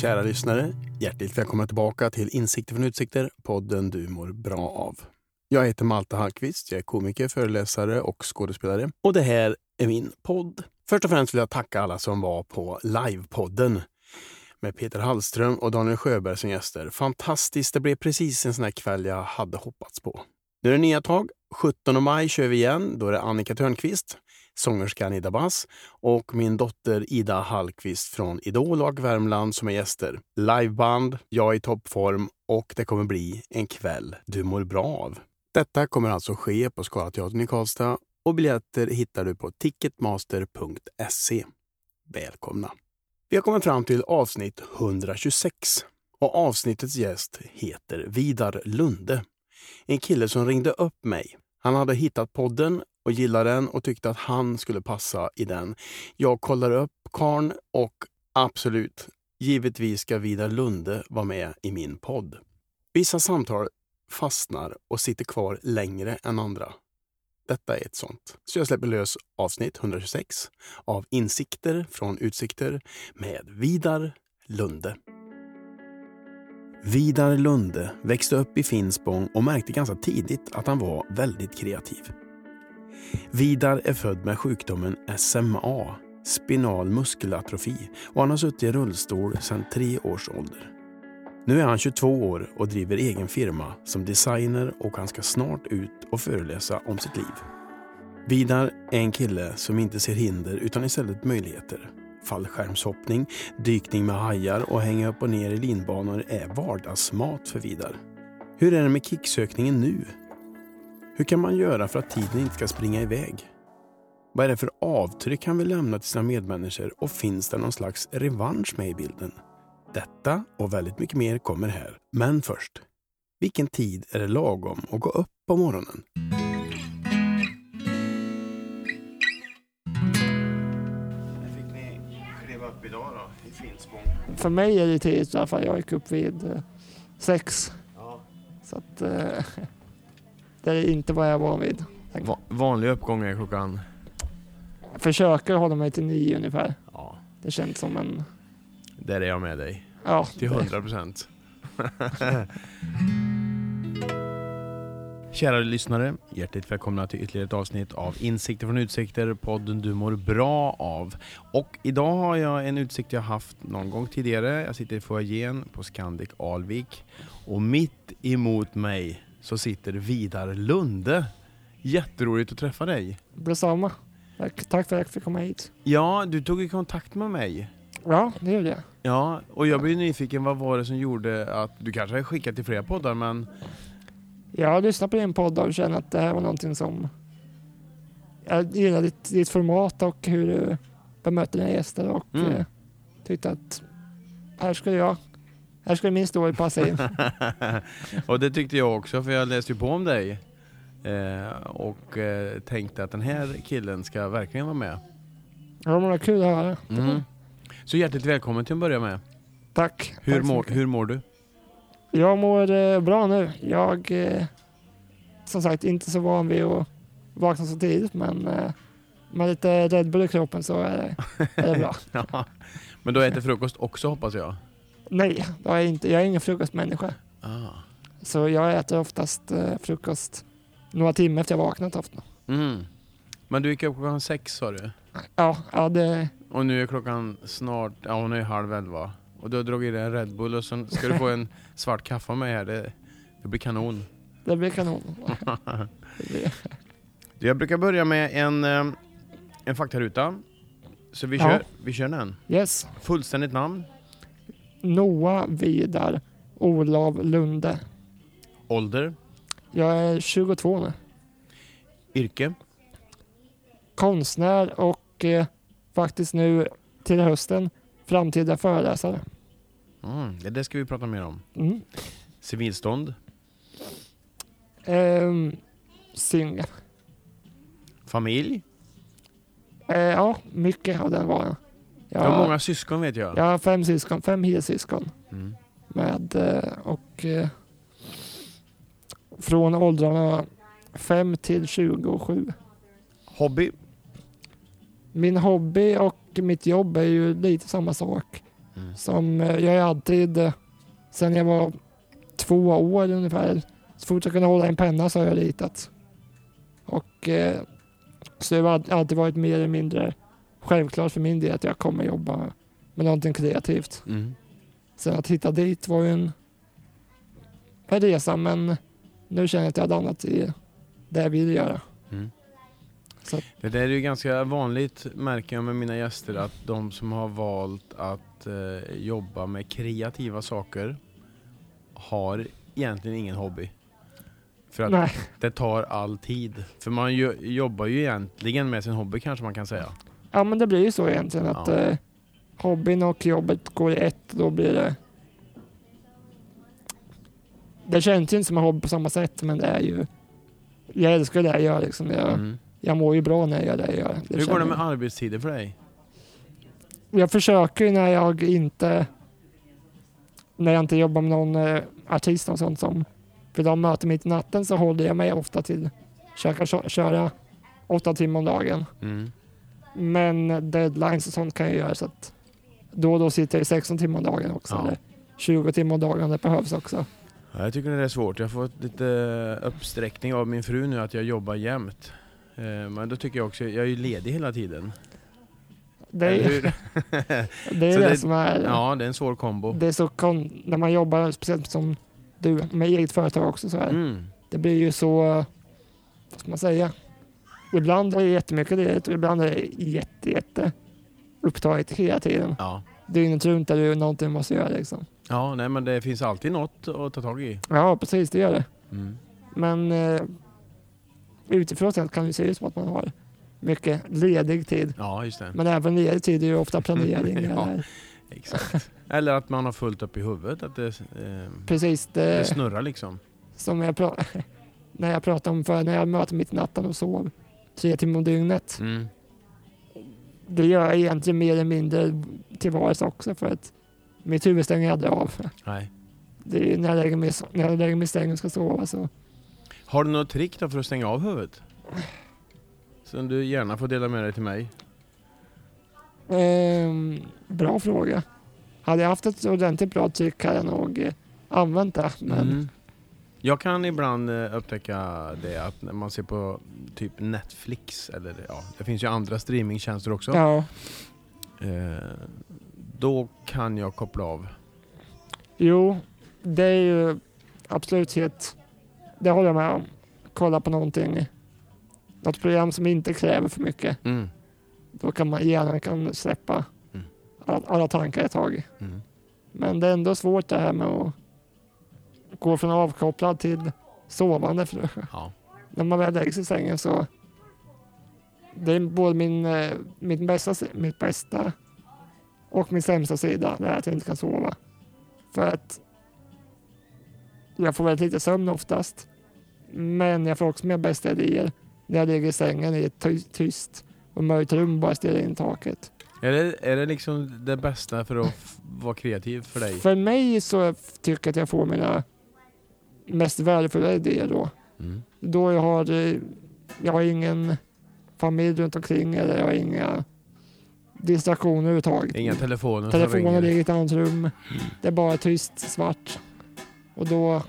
Kära lyssnare, hjärtligt välkomna tillbaka till Insikter från utsikter, podden du mår bra av. Jag heter Malte Hallqvist, jag är komiker, föreläsare och skådespelare. Och det här är min podd. Först och främst vill jag tacka alla som var på livepodden med Peter Hallström och Daniel Sjöberg som gäster. Fantastiskt, det blev precis en sån här kväll jag hade hoppats på. Nu är det nya tag. 17 maj kör vi igen. Då är det Annika Törnqvist, sångerskan Ida Bass och min dotter Ida Hallqvist från Idol och Värmland som är gäster. Liveband, jag i toppform och det kommer bli en kväll du mår bra av. Detta kommer alltså ske på Scalateatern i Karlstad och biljetter hittar du på ticketmaster.se. Välkomna! Vi har kommit fram till avsnitt 126 och avsnittets gäst heter Vidar Lunde. En kille som ringde upp mig. Han hade hittat podden och gillade den och tyckte att han skulle passa i den. Jag kollar upp karn och absolut, givetvis ska Vidar Lunde vara med i min podd. Vissa samtal fastnar och sitter kvar längre än andra. Detta är ett sånt. Så jag släpper lös avsnitt 126 av Insikter från utsikter med Vidar Lunde. Vidar Lunde växte upp i Finspång och märkte ganska tidigt att han var väldigt kreativ. Vidar är född med sjukdomen SMA, spinal muskelatrofi, och han har suttit i rullstol sedan tre års ålder. Nu är han 22 år och driver egen firma som designer och han ska snart ut och föreläsa om sitt liv. Vidar är en kille som inte ser hinder utan istället möjligheter. Fallskärmshoppning, dykning med hajar och hänga upp och ner i linbanor är vardagsmat för Vidar. Hur är det med kicksökningen nu? Hur kan man göra för att tiden inte ska springa iväg? Vad är det för avtryck han vill lämna till sina medmänniskor och finns det någon slags revansch med i bilden? Detta och väldigt mycket mer kommer här. Men först, vilken tid är det lagom att gå upp på morgonen? Finspång? För mig är det tidigt i alla fall. Jag gick upp vid eh, sex. Ja. Så att eh, det är inte vad jag är van vid. Va vanlig uppgång är klockan? Jag försöker hålla mig till nio ungefär. Ja, Det känns som en... där är jag med dig. Ja, Till 100 procent. Kära lyssnare, hjärtligt välkomna till ytterligare ett avsnitt av Insikter från utsikter, podden du mår bra av. Och idag har jag en utsikt jag haft någon gång tidigare. Jag sitter i foajén på Scandic Alvik och mitt emot mig så sitter Vidar Lunde. Jätteroligt att träffa dig. Detsamma. Tack, tack för att jag fick komma hit. Ja, du tog i kontakt med mig. Ja, det gjorde jag. Ja, och jag blir nyfiken, vad var det som gjorde att du kanske har skickat till flera poddar men Jag har lyssnat på din podd och känner att det här var någonting som... Jag gillar ditt, ditt format och hur du bemöter dina gäster och Mm. eh, tyckte att här skulle jag... Här skulle min story passa in. och det tyckte jag också för jag läste ju på om dig. Eh, och eh, tänkte att den här killen ska verkligen vara med. Ja, men vad kul att höra. Mm. Så hjärtligt välkommen till att börja med. Tack. Hur, Tack mår, hur mår du? Jag mår eh, bra nu. Jag eh, som sagt inte så van vid att vakna så tidigt men eh, med lite Red Bull i kroppen så är det, är det bra. Ja. Men du äter frukost också hoppas jag? Nej, jag är, inte, jag är ingen frukostmänniska. Ah. Så jag äter oftast frukost några timmar efter jag vaknat ofta. Mm. Men du gick upp klockan sex sa du? Ja, ja det, Och nu är klockan snart, ja hon är halv elva. Och du har dragit i dig en Red Bull och sen ska du få en svart kaffe med här. Det, det blir kanon. det blir kanon. Det blir, Jag brukar börja med en, eh, en faktaruta. Så vi Ja. kör, vi kör den. yes. Fullständigt namn, Noah Vidar Olav Lunde. ålder, Jag är 22 nu. yrke, konstnär och eh, faktiskt nu till hösten framtida föreläsare. Mm, det, ska vi prata mer om. Mm. Civilstånd, Ehm, Singel. familj. Eh, ja, mycket av den varan. Du Jag, har många syskon vet jag. jag har fem syskon, fem helsyskon. Mm. Med, eh, och eh, från åldrarna 5 till 27. Hobby? Min hobby och mitt jobb är ju lite samma sak. Mm. Som eh, jag är alltid, eh, sen jag var två år ungefär, så fort jag kunde hålla en penna så har jag ritat. Och eh, så det har all- alltid varit mer eller mindre självklart för min del att jag kommer jobba med någonting kreativt. Mm. Sen att hitta dit var ju en, en resa men nu känner jag att jag har landat i det jag vill göra. Så Det där är ju ganska vanligt märker jag med mina gäster att de som har valt att eh, jobba med kreativa saker har egentligen ingen hobby. För att nej, det tar all tid. För man ju, jobbar ju egentligen med sin hobby kanske man kan säga. ja men det blir ju så egentligen att Ja. eh, hobbyn och jobbet går i ett. Då blir det det känns ju inte som en hobby på samma sätt men det är ju jag älskar det jag gör liksom. Jag, Mm. Jag mår ju bra när jag gör det jag gör. Hur går det med arbetstider för dig? jag försöker när jag inte när jag inte jobbar med någon eh, artist och sånt som vill ha möte mitt i natten så håller jag mig ofta till försöka kö- köra åtta timmar om dagen. Mm. Men deadlines och sånt kan jag göra så att då och då sitter jag i 16 timmar om dagen också. Ja. Eller 20 timmar om dagen om det behövs också. Ja, jag tycker det är svårt. Jag har fått lite uppsträckning av min fru nu att jag jobbar jämt. Eh, Men då tycker jag också, jag är ju ledig hela tiden. Det är det, är det, det- som är... ja, det är en svår kombo. Det är så kon- när man jobbar, speciellt som du, med eget företag också så här. Mm. Det blir ju så, vad ska man säga? Ibland är det jättemycket ledigt och ibland är det jätte, jätte upptaget hela tiden. Ja. Dygnet runt är det någonting man måste göra liksom. ja, nej men det finns alltid något att ta tag i. Ja, precis, det gör det. Mm. Men eh, utifrån sett kan det se ut som att man har mycket ledig tid. Ja, just det. Men även ledig tid är ju ofta planering. Ja. eller- Exakt. Eller att man har fullt upp i huvudet, att det, eh, Precis, det det snurrar liksom. som jag pra- när jag pratade om för när jag möter mitt i natten och sov tre timmar om dygnet. Mm. Det gör jag egentligen mer eller mindre till vardags också för att mitt huvud stänger aldrig av. Nej. Det är när jag lägger mig, när jag lägger mig i sängen och ska sova så. Har du något trick då för att stänga av huvudet? Som du gärna får dela med dig till mig. Ehm, bra fråga. Hade jag haft ett ordentligt bra trick hade jag nog eh, använt det. Men Mm. Jag kan ibland eh, upptäcka det att när man ser på typ Netflix, eller ja, det finns ju andra streamingtjänster också. ja, Eh, då kan jag koppla av. jo, det är ju absolut helt, det håller jag med om. Kolla på någonting, något program som inte kräver för mycket. Mm. Då kan man hjärnan kan släppa Mm. alla, alla tankar ett tag. Mm. Men det är ändå svårt det här med att gå från avkopplad till sovande. För Ja. när man väl lägger sig i sängen så det är både min, eh, mitt, bästa, mitt bästa och min sämsta sida, det är att jag inte kan sova. För att jag får väldigt lite sömn oftast. Men jag får också mina bästa idéer när jag ligger i sängen i ett ty- tyst och mörkt rum bara stirrar in i taket. Är, det, är det liksom det bästa för att vara kreativ för dig? För mig så tycker jag att jag får mina mest värdefulla idéer då. Mm. Då jag har, jag har ingen familj runt omkring eller jag har inga distraktioner överhuvudtaget. Inga telefoner Telefonen ligger i ett annat rum. Det är bara tyst, svart. Och då,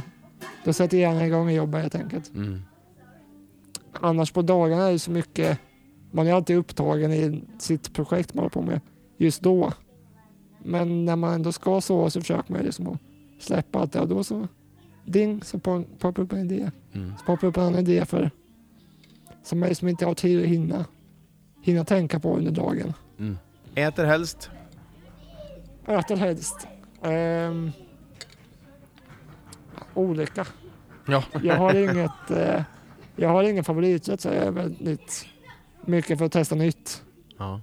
då sätter hjärnan igång och jobbar helt enkelt. Mm. Annars på dagarna är det så mycket, man är alltid upptagen i sitt projekt man håller på med just då. Men när man ändå ska sova så försöker man liksom att släppa allt det och då så ding så po- poppar upp en idé. Mm. Så poppar upp en annan idé för som mig som inte har tid att hinna, hinna tänka på under dagen. Mm. Äter helst? Äter helst. Ehm, olika. Ja. Jag har inget, eh, jag har ingen favoriträtt så jag är väldigt mycket för att testa nytt. ja.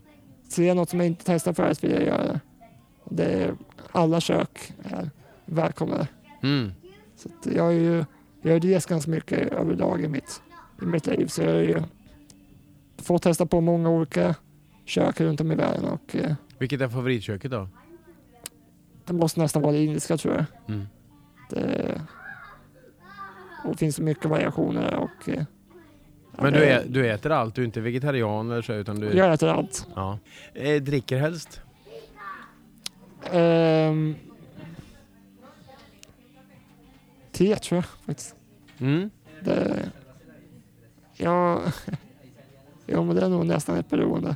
Ser jag något som jag inte testat förut vill jag göra det. det. Är, alla kök är välkomna. Mm. Så jag, är ju, jag har rest ganska mycket överlag i mitt, i mitt liv så jag har ju fått testa på många olika kök runt om i världen och eh, Vilket är favoritköket då? det måste nästan vara det indiska tror jag. Mm. Det, och finns så mycket variationer och eh, Men du, Eh, ä, du äter allt? Du är inte vegetarian eller så? Utan du, Jag äter allt. ja. eh, dricker helst? Ehm, te tror jag faktiskt. Mm. Det, ja, ja, men det är nog nästan ett beroende.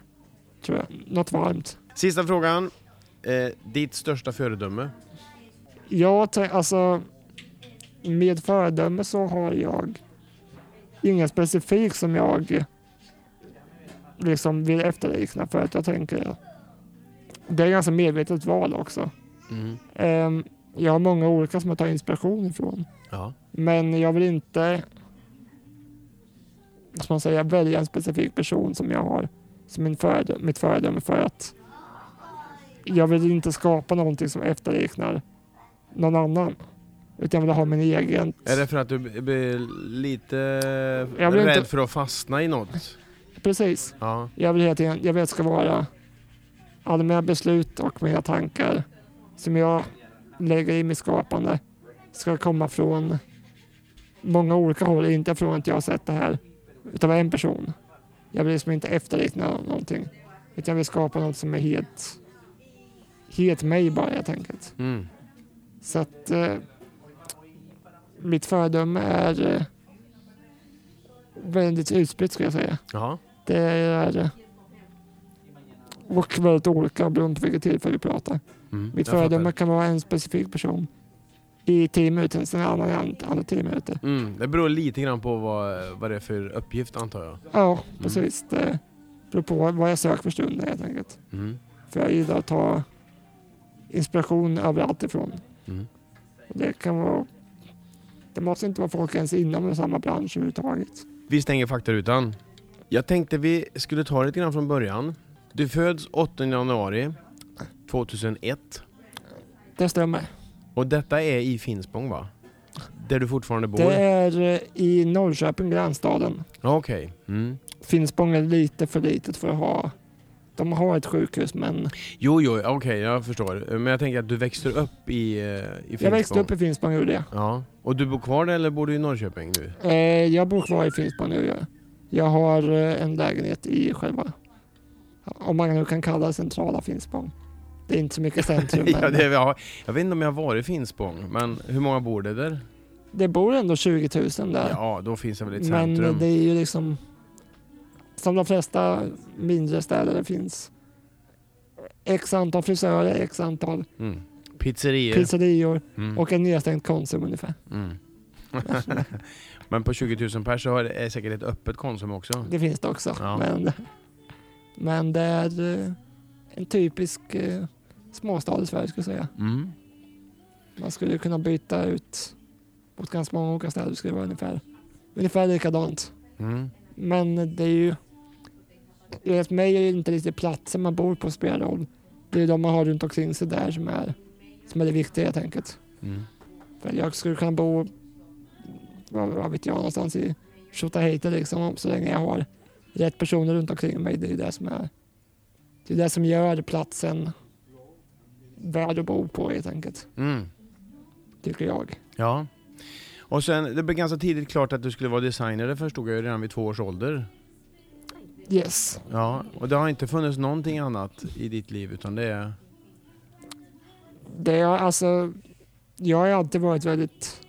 Tror jag. Något varmt. Sista frågan. Eh, ditt största föredöme? Tänk- alltså med föredöme så har jag inga specifikt som jag liksom vill efterlikna för att jag tänker det är ganska medvetet val också. Mm. Ehm, jag har många olika som jag tar inspiration ifrån. Ja. Men jag vill inte vad man säga, välja en specifik person som jag har som min föredö- mitt föredöme för att jag vill inte skapa någonting som efterliknar någon annan. Utan jag vill ha min egen. Är det för att du blir lite Jag rädd inte- för att fastna i något? Precis. Ja. Jag vill tiden, jag vill att det ska vara alla mina beslut och mina tankar som jag lägger i mitt skapande ska komma från många olika håll, inte från att jag har sett det här utav en person. Jag vill liksom inte efterlikna någonting. Utan jag vill skapa något som är helt, helt mig bara helt enkelt. Mm. Så att eh, mitt föredöme är eh, väldigt utspritt skulle jag säga. Ja. Det är eh, och väldigt olika beroende på vilket tillfälle vi pratar. Mm. Mitt föredöme kan vara en specifik person i tio minuter, sen en annan i an- andra tio minuter. Mm. Det beror lite grann på vad, vad det är för uppgift antar jag. Ja, precis. Det beror på vad jag söker för stunden helt enkelt. Mm. För jag gillar att ta inspiration överallt ifrån. Mm. Och det kan vara det måste inte vara folk ens inom samma bransch överhuvudtaget. Vi stänger faktarutan. Jag tänkte vi skulle ta det lite grann från början. Du föds 8 januari 2001 Det stämmer. och detta är i Finspång va? Där du fortfarande bor? Det är eh, i Norrköping, grannstaden. Okej. Mm. Finspång är lite för litet för att ha... De har ett sjukhus men Jo, jo, okej jag förstår. Men jag tänker att du växte upp i, eh, i Finspång. jag växte upp i Finspång gjorde jag. Ja. Och du bor kvar där eller bor du i Norrköping nu? Eh, jag bor kvar i Finspång nu. Jag, jag har eh, en lägenhet i själva, om man nu kan kalla det centrala Finspång. Det är inte så mycket centrum ja, men det, jag, jag vet inte om jag har varit i Finspång, men hur många bor det där? det bor ändå 20 000 där. Ja, då finns det väl ett men centrum. det är ju liksom som de flesta mindre städer det finns x antal frisörer, x antal Mm. Pizzerior. pizzerior Mm. och en nedstängd Konsum ungefär. Mm. men på 20 000 pers så har det- är säkert ett öppet Konsum också. Det finns det också. Ja. Men, men det är eh, en typisk eh, småstad i Sverige skulle jag säga. Mm. Man skulle kunna byta ut mot ganska många olika städer. Det skulle vara ungefär, ungefär likadant. Mm. Men det är ju... Enligt mig är det inte riktigt platsen man bor på spelar roll. Det är de man har runt omkring sig där som är, som är det viktiga helt enkelt. Mm. För jag skulle kunna bo, vad, vad vet jag, någonstans i Tjotahejti liksom. Så länge jag har rätt personer runt omkring mig. Det är det som är... Det är det som gör platsen värd att bo på helt enkelt. Mm. Tycker jag. Ja. Och sen, det blev ganska tidigt klart att du skulle vara designer, det förstod jag ju redan vid två års ålder. Yes. Ja, och det har inte funnits någonting annat i ditt liv utan det är... Det är alltså, jag har alltid varit väldigt...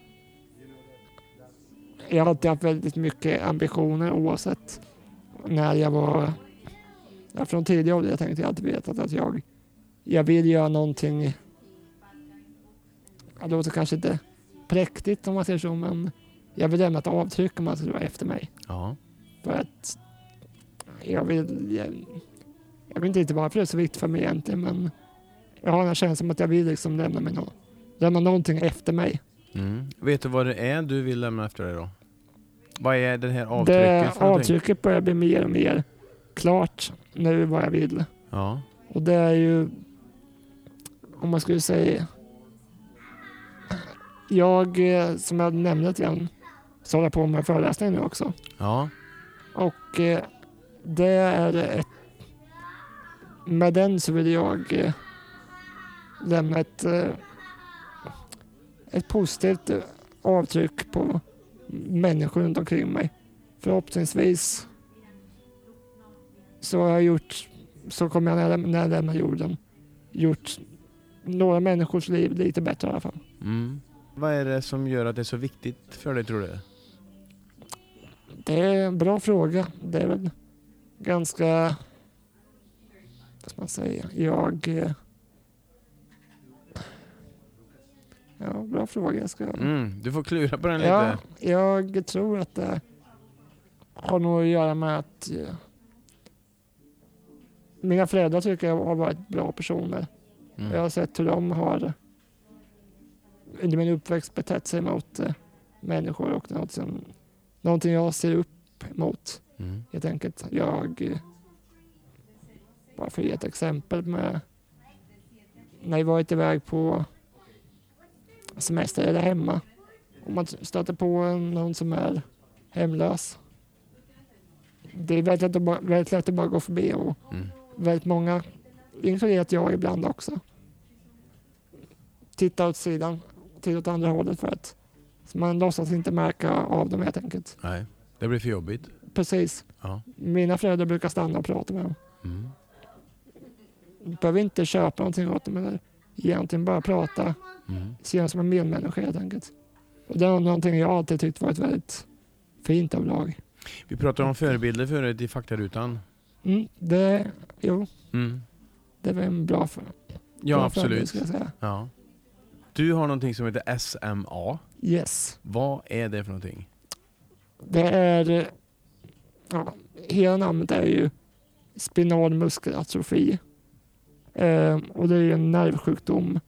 Jag har alltid haft väldigt mycket ambitioner oavsett när jag var... Ja, från tidig ålder tänkte jag alltid vetat att jag, jag vill göra någonting... Det låter kanske inte präktigt om man säger så men jag vill lämna ett avtryck om man ska vara efter mig. Ja. För att jag vill... Jag, jag vet inte riktigt varför det är så viktigt för mig egentligen men jag har den här känslan att jag vill liksom lämna, mig nå lämna någonting efter mig. Mm. Vet du vad det är du vill lämna efter dig då? Vad är det här avtrycket det för avtrycket börjar bli mer och mer klart nu vad jag vill. Ja. Och det är ju, om man skulle säga, jag eh, som jag nämnde lite grann, så håller jag på med föreläsningar nu också. Ja. Och eh, det är ett... Med den så vill jag eh, lämna ett, ett positivt avtryck på människor runt omkring mig. förhoppningsvis så har jag gjort, så kommer jag när jag, när jag lämnar jorden, gjort några människors liv lite bättre i alla fall. Mm. Vad är det som gör att det är så viktigt för dig tror du? Det är en bra fråga. Det är väl ganska, vad ska man säga, jag... eh, Ja, bra fråga. Jag ska... Mm. Du får klura på den lite. Ja, jag tror att det har nog att göra med att eh, mina föräldrar tycker jag har varit bra personer. Mm. Jag har sett hur de har under min uppväxt betett sig mot eh, människor och något som, någonting jag ser upp mot Mm. helt enkelt. Jag, eh, bara för att ge ett exempel med när jag varit iväg på semester eller hemma. Om man stöter på någon som är hemlös. Det är väldigt lätt att bara, väldigt lätt att bara gå förbi och Mm. väldigt många, inkluderat jag ibland också, tittar åt sidan, tittar åt andra hållet för att man låtsas inte märka av dem helt enkelt. Nej, det blir för jobbigt. Precis. Ja. Mina föräldrar brukar stanna och prata med dem. Mm. behöver inte köpa någonting åt dem eller egentligen bara prata, Mm. se dem som en medmänniska helt enkelt. Och det är någonting jag alltid tyckt varit väldigt fint av lag. Vi pratade om förebilder förut i faktarutan. Mm, det, jo, Mm. det var en bra, för, Ja, bra förebild, absolut. jag säga. Du har någonting som heter SMA. Yes. Vad är det för någonting? Det är, ja, hela namnet är ju spinal muskelatrofi. Eh, och det är en nervsjukdom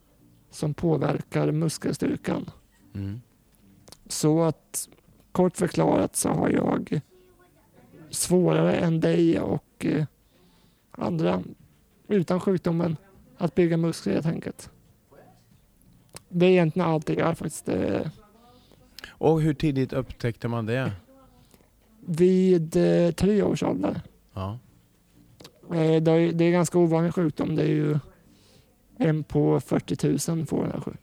som påverkar muskelstyrkan. Mm. Så att kort förklarat så har jag svårare än dig och eh, andra utan sjukdomen att bygga muskler helt enkelt. Det är egentligen allt det gör faktiskt. Det, Och hur tidigt upptäckte man det? vid eh, tre års ålder. Ja. Eh, det, är, det är ganska ovanlig sjukdom. Det är ju en på 40 000 får, den här, sjuk-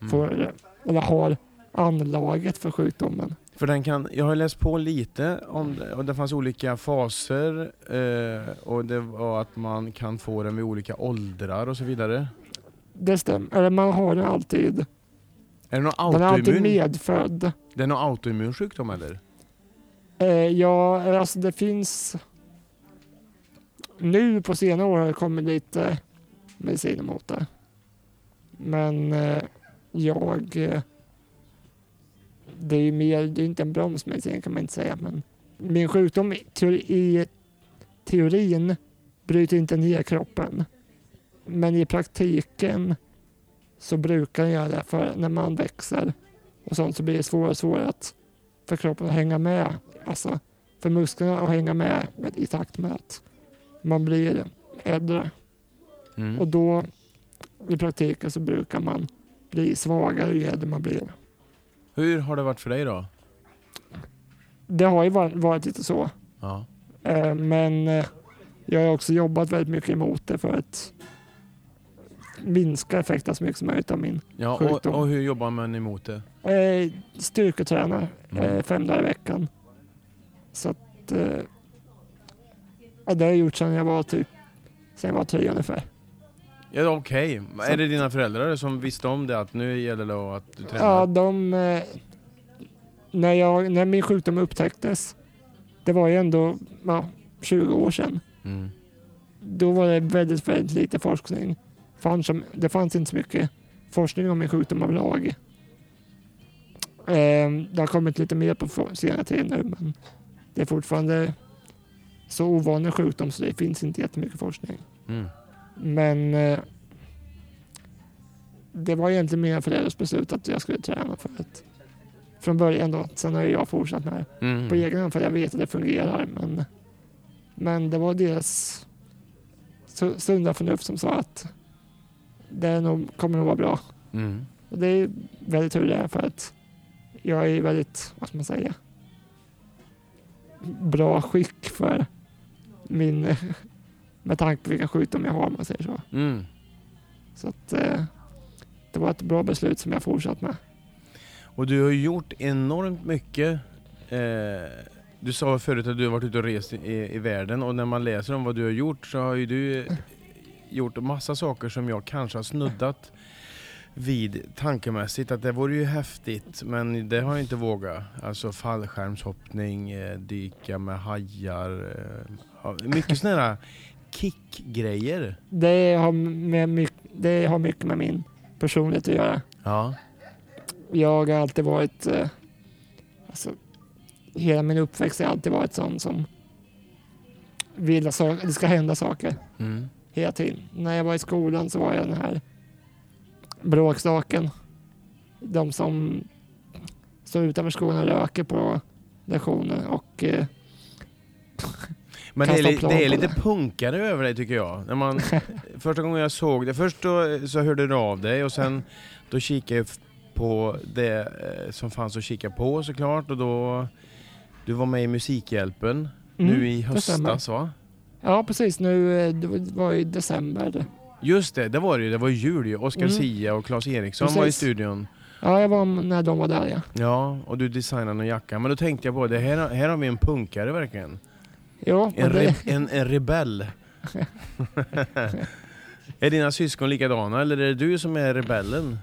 Mm. får eller har anlaget för sjukdomen. För den kan, jag har läst på lite om det, och det fanns olika faser eh, och det var att man kan få den vid olika åldrar och så vidare. Det stämmer. Eller man har den alltid. Är det någon Den är alltid autoimmun? medfödd. Det är någon autoimmun sjukdom eller? Eh, ja, alltså det finns... Nu på senare år har det kommit lite mediciner mot det. Men eh, jag... Eh, det är ju mer, det är inte en bromsmedicin kan man inte säga, men min sjukdom i teorin bryter inte ner kroppen. Men i praktiken så brukar den göra det, för när man växer och sånt så blir det svårare och svårare att för kroppen att hänga med. Alltså för musklerna att hänga med i takt med att man blir äldre. Mm. Och då i praktiken så brukar man bli svagare ju äldre man blir. Hur har det varit för dig då? Det har ju varit, varit lite så. Ja. Eh, men eh, jag har också jobbat väldigt mycket emot det för att minska effekten så mycket som möjligt av min Ja, och, Sjukdom. och hur jobbar man emot det? eh, styrketränar Mm. eh, fem dagar i veckan. Så att eh, ja, det har jag gjort sedan jag var typ sen jag var tre ungefär. Ja, Okej, Så- är det dina föräldrar som visste om det? Att nu gäller det att du tränar? Ja, de... Eh, när, jag, när min sjukdom upptäcktes, det var ju ändå ja, 20 år sedan. Mm. Då var det väldigt, väldigt lite forskning. Fanns det fanns inte så mycket forskning om min sjukdom överlag. Eh, det har kommit lite mer på senare tid nu, men det är fortfarande så ovanlig sjukdom så det finns inte jättemycket forskning. Mm. Men eh, det var egentligen mina föräldrars beslut att jag skulle träna för att från början då. Sen har jag fortsatt med det Mm. på egen hand för jag vet att det fungerar. Men, men det var deras su- sunda förnuft som sa att det nog, kommer nog vara bra. Mm. Och det är väldigt tur det är för att jag är väldigt, vad ska man säga, bra skick för min, med tanke på vilka sjukdomar jag har om man säger så. Mm. Så att eh, det var ett bra beslut som jag fortsatt med. Och du har gjort enormt mycket eh, Du sa förut att du har varit ute och rest i, i världen och när man läser om vad du har gjort så har ju du gjort massa saker som jag kanske har snuddat vid tankemässigt att det vore ju häftigt men det har jag inte vågat. Alltså fallskärmshoppning, eh, dyka med hajar, eh, mycket sådana här kickgrejer. Det har, med, det har mycket med min personlighet att göra. Ja. Jag har alltid varit... Eh, alltså, hela min uppväxt har alltid varit sån som vill att det ska hända saker Mm. Hela tiden. När jag var i skolan så var jag den här bråkstaken. De som står utanför skolan och röker på lektioner och eh, Men det är, det är lite punkare över dig tycker jag. När man, första gången jag såg det, först då, så hörde du av dig och sen då kikade jag på det eh, som fanns att kika på såklart och då du var med i Musikhjälpen nu Mm, i det stämmer. höstas va? Ja, precis. Nu eh, det var i december. Just det, det var det ju. Det var jul ju. Oskar Mm. Sia och Claes Eriksson var i Precis. studion. Ja, jag var när de var där ja. Ja, och du designade en jacka. Men då tänkte jag på det, här, här har vi en punkare verkligen. Jo, En, och det, re, en, en rebell. är dina syskon likadana eller är det du som är rebellen?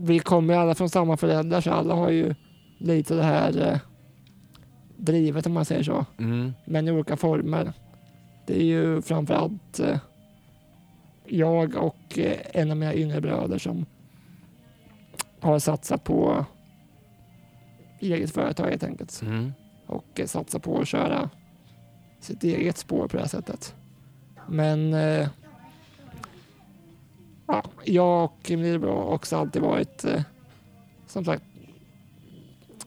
vi kommer ju alla från samma föräldrar så alla har ju lite det här eh, drivet om man säger så. Mm. Men i olika former. Det är ju framförallt eh, jag och eh, en av mina yngre bröder som har satsat på eget företag helt enkelt. Mm. och eh, satsa på att köra sitt eget spår på det här sättet. Men eh, ja, jag och min lillebror har också alltid varit eh, som sagt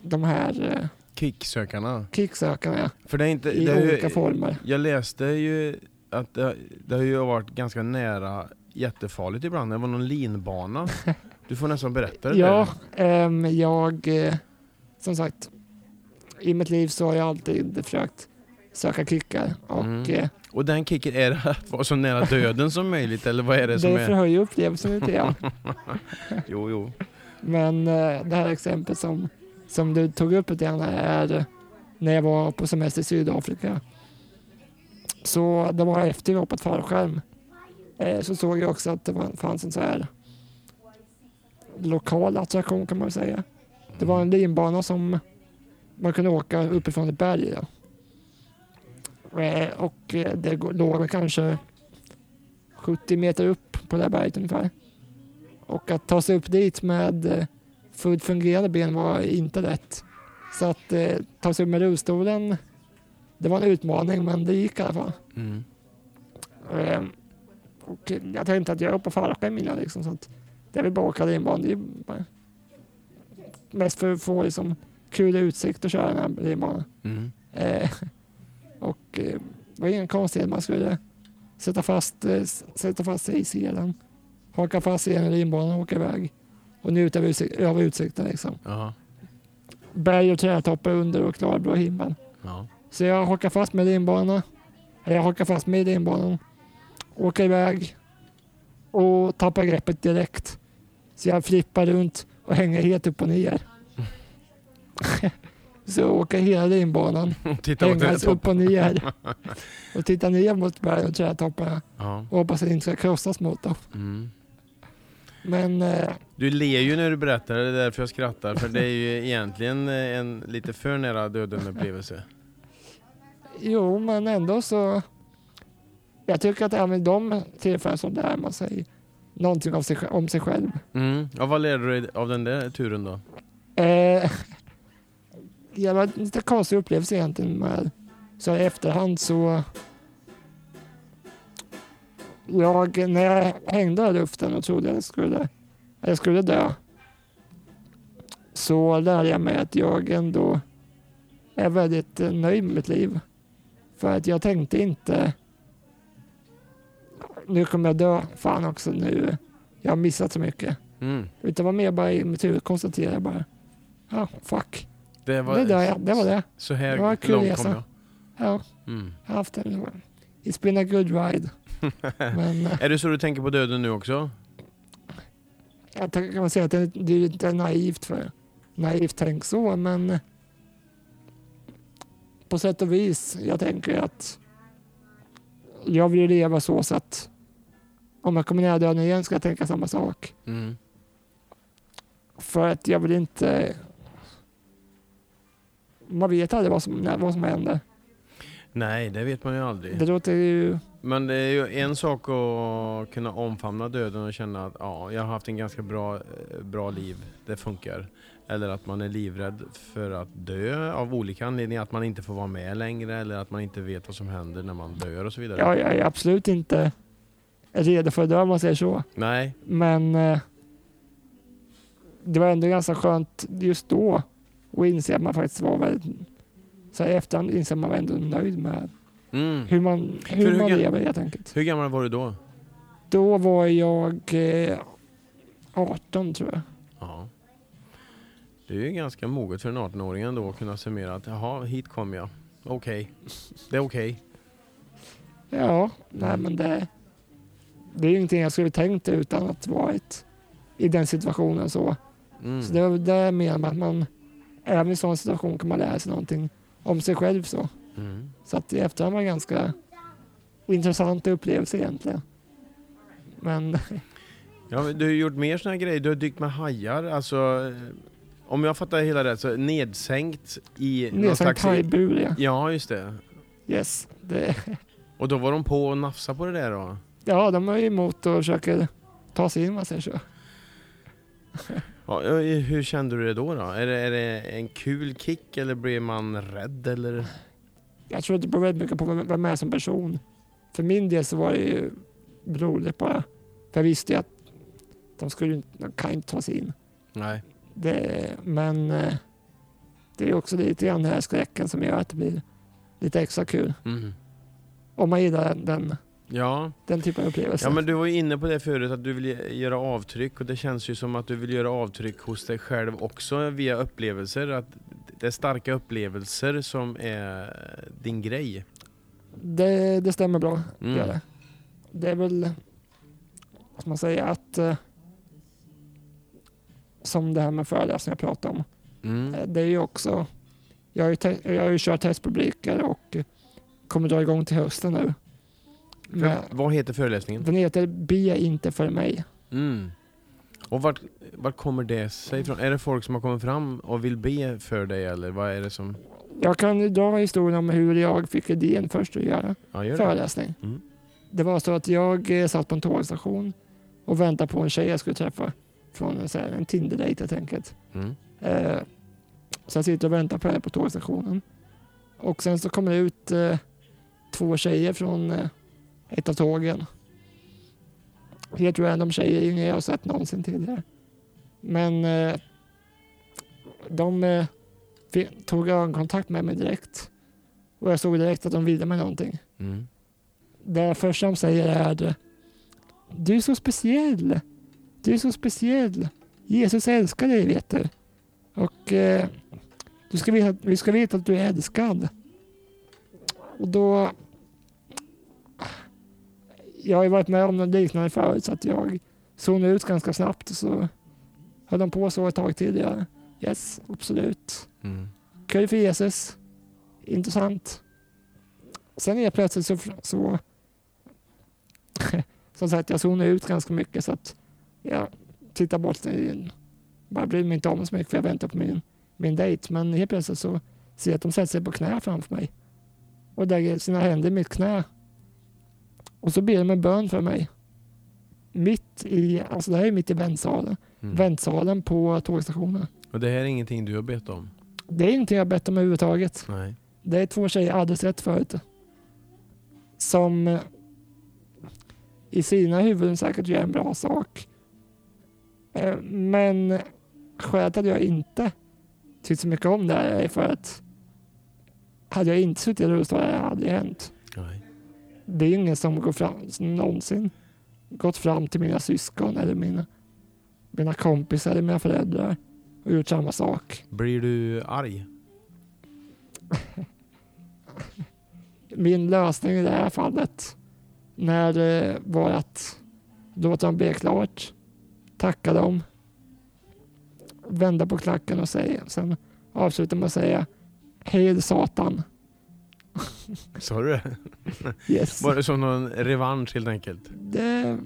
de här eh, Kicksökarna. kicksökarna ja, För det är inte... i det är ju- olika former. Jag läste ju att det, det har ju varit ganska nära jättefarligt ibland. Det var någon linbana. Du får nästan berätta det Ja, där. ehm, jag eh, som sagt i mitt liv så har jag alltid försökt söka kickar och Mm. eh, Och den kicken, är det att vara så nära döden som möjligt eller vad är det det, som är... förhöjer upplevelsen lite grann. Jo, jo. Men eh, det här exemplet som, som du tog upp lite grann är när jag var på semester i Sydafrika. Så det var efter vi hoppat fallskärm. Eh, så såg jag också att det fanns en så här lokal attraktion kan man säga. Det var en linbana som man kunde åka uppifrån ett berg. Ja. Eh, och eh, det låg kanske 70 meter upp på det här berget ungefär. Och att ta sig upp dit med fullt fungerande ben var inte lätt. Så att eh, ta sig upp med rullstolen, det var en utmaning men det gick i alla fall. Mm. Eh, och jag tänkte att jag är uppe och fallskärm innan liksom, så att det är väl bara att åka linbanan. Mest för att få liksom, kul utsikt och köra den här linbanan. Mm. Eh, och eh, det var ingen konstighet. Man skulle sätta fast, eh, sätta fast sig i selen, haka fast sig i en linbana och åka iväg och njuta av, utsik- av utsikten. Liksom. Ja. Berg och trädtoppar under och klarblå himmel. Ja. Så jag hakar fast med linbana. eller Jag hakar fast i linbanan, åker iväg och tappar greppet direkt. Så jag flippar runt och hänger helt upp och ner. Så jag åker hela linbanan hängas upp och ner och titta ner mot berg och trädtopparna Ja. och hoppas att det inte ska krossas mot dem. Mm. Men eh, Du ler ju när du berättar det, det är därför jag skrattar. För det är ju egentligen en lite för nära döden upplevelse. jo, men ändå så. Jag tycker att även de tillfällen som lär man sig någonting av sig, om sig själv. Mm. Ja, vad lärde du dig av den där turen då? Eh, det var en lite konstig upplevelse egentligen. Med, så i efterhand så. Jag, när jag hängde i luften och trodde jag skulle, jag skulle dö. Så lärde jag mig att jag ändå är väldigt nöjd med mitt liv. För att jag tänkte inte. Nu kommer jag dö. Fan också nu. Jag har missat så mycket. Mm. Utan det var mer bara i mitt huvud konstaterade bara. Ja, fuck. Det var, Det dör jag. Det var det. Så här Det var en kul långt resa. kom jag. Ja, Mm. jag har haft en... It's been a good ride. Men eh, Är det så du tänker på döden nu också? jag kan man säga att det, det är inte naivt för naivt tänk så, men på sätt och vis. Jag tänker att jag vill leva så, så att om jag kommer nära döden igen ska jag tänka samma sak. Mm. För att jag vill inte... Man vet aldrig vad som, vad som händer. Nej, det vet man ju aldrig. Det låter ju... Men det är ju en sak att kunna omfamna döden och känna att ja, jag har haft en ganska bra, eh, bra liv, det funkar. Eller att man är livrädd för att dö av olika anledningar, att man inte får vara med längre eller att man inte vet vad som händer när man dör och så vidare. Ja, jag är absolut inte redo för att dö om man säger så. Nej, Men eh, det var ändå ganska skönt just då att inse att man faktiskt var väldigt... Så i efterhand inser man ändå nöjd med mm. hur man, hur hur man ga- lever helt enkelt. Hur gammal var du då? Då var jag eh, 18 tror jag. Ja. Det är ju ganska moget för en 18-åring ändå att kunna summera att jaha, hit kom jag. Okej, det är okej. Ja, nej men det, det är ju ingenting jag skulle tänkt utan att varit i den situationen så. Mm. Så det det menar med att man även i sån situation kan man lära sig någonting om sig själv så. Mm. Så att i efterhand var det ganska intressant upplevelse egentligen. Men Ja, men du har gjort mer såna här grejer. Du har dykt med hajar. Alltså, eh, om jag fattar hela rätt så nedsänkt i någon nedsänkt slags... hajbur ja. Ja, just det. Yes. Det, Och då var de på och nafsa på det där då? ja, de är ju emot och försöker ta sig in man säger så. Ja, hur kände du det då? då? Är, det, är det en kul kick eller blir man rädd eller? Jag tror att det beror väldigt mycket på vem man är som person. För min del så var det ju roligt bara. För jag visste ju att de, skulle, inte- de kan inte ta sig in. Nej. Det, men eh, det är också lite grann den här skräcken som gör att det blir lite extra kul. Mm. Om man gillar den, den, Ja. den typen av upplevelse. ja, men du var ju inne på det förut att du vill göra avtryck och det känns ju som att du vill göra avtryck hos dig själv också via upplevelser. Att det är starka upplevelser som är din grej. det, det stämmer bra. Mm. Gör det. det är väl, vad ska man säga, att eh, som det här med föreläsningar jag pratade om. Mm. Eh, Det är ju också, jag har ju, jag har ju kört testpubliker och kommer dra igång till hösten nu. För, vad heter föreläsningen? den heter Be inte för mig. Mm. Och vart, vart kommer det sig ifrån? Är det folk som har kommit fram och vill be för dig eller vad är det som... Jag kan dra historien om hur jag fick idén först att göra Ja, gör det. föreläsning. Mm. Det var så att jag eh, satt på en tågstation och väntade på en tjej jag skulle träffa från en, så här, en Tinder-dejt helt enkelt. Mm. Eh, så jag sitter och väntar på henne på tågstationen. Och sen så kommer det ut eh, två tjejer från eh, ett av tågen. Helt random tjejer, inga jag har sett någonsin tidigare. Men eh, de eh, tog ögonkontakt med mig direkt. Och jag såg direkt att de ville mig någonting. Mm. Det första de säger är Du är så speciell. Du är så speciell. Jesus älskar dig vet du. Och eh, du ska veta, vi ska veta att du är älskad. Och då... Jag har ju varit med om något liknande förut så att jag zonade ut ganska snabbt och så höll de på så ett tag till. Ja. Yes, absolut. Mm. Kul för Jesus. Intressant. Sen är plötsligt så... så som sagt, jag zonar ut ganska mycket så att jag tittar bort. i- Bara bryr mig inte om så mycket för jag väntar på min, min dejt. Men helt plötsligt så ser jag att de sätter sig på knä framför mig. Och lägger sina händer i mitt knä. Och så ber de en bön för mig. Mitt i, alltså det här är mitt i väntsalen. Mm. Väntsalen på tågstationen. Och det här är ingenting du har bett om? Det är ingenting jag bett om överhuvudtaget. Nej. Det är två tjejer jag aldrig sett förut. Som eh, i sina huvuden säkert gör en bra sak. Eh, Men skälet att jag inte tyckt så mycket om det är för att hade jag inte suttit i rullstol hade det aldrig hänt. Nej. Det är ingen som går fram, som någonsin gått fram till mina syskon eller mina, mina kompisar eller mina föräldrar och gjort samma sak. Blir du arg? min lösning i det här fallet när det var att låta dem be klart, tacka dem, vända på klacken och säga, sen avsluta med att säga Hej Satan, Sa du det? Yes. Var det som någon revansch helt enkelt? Det,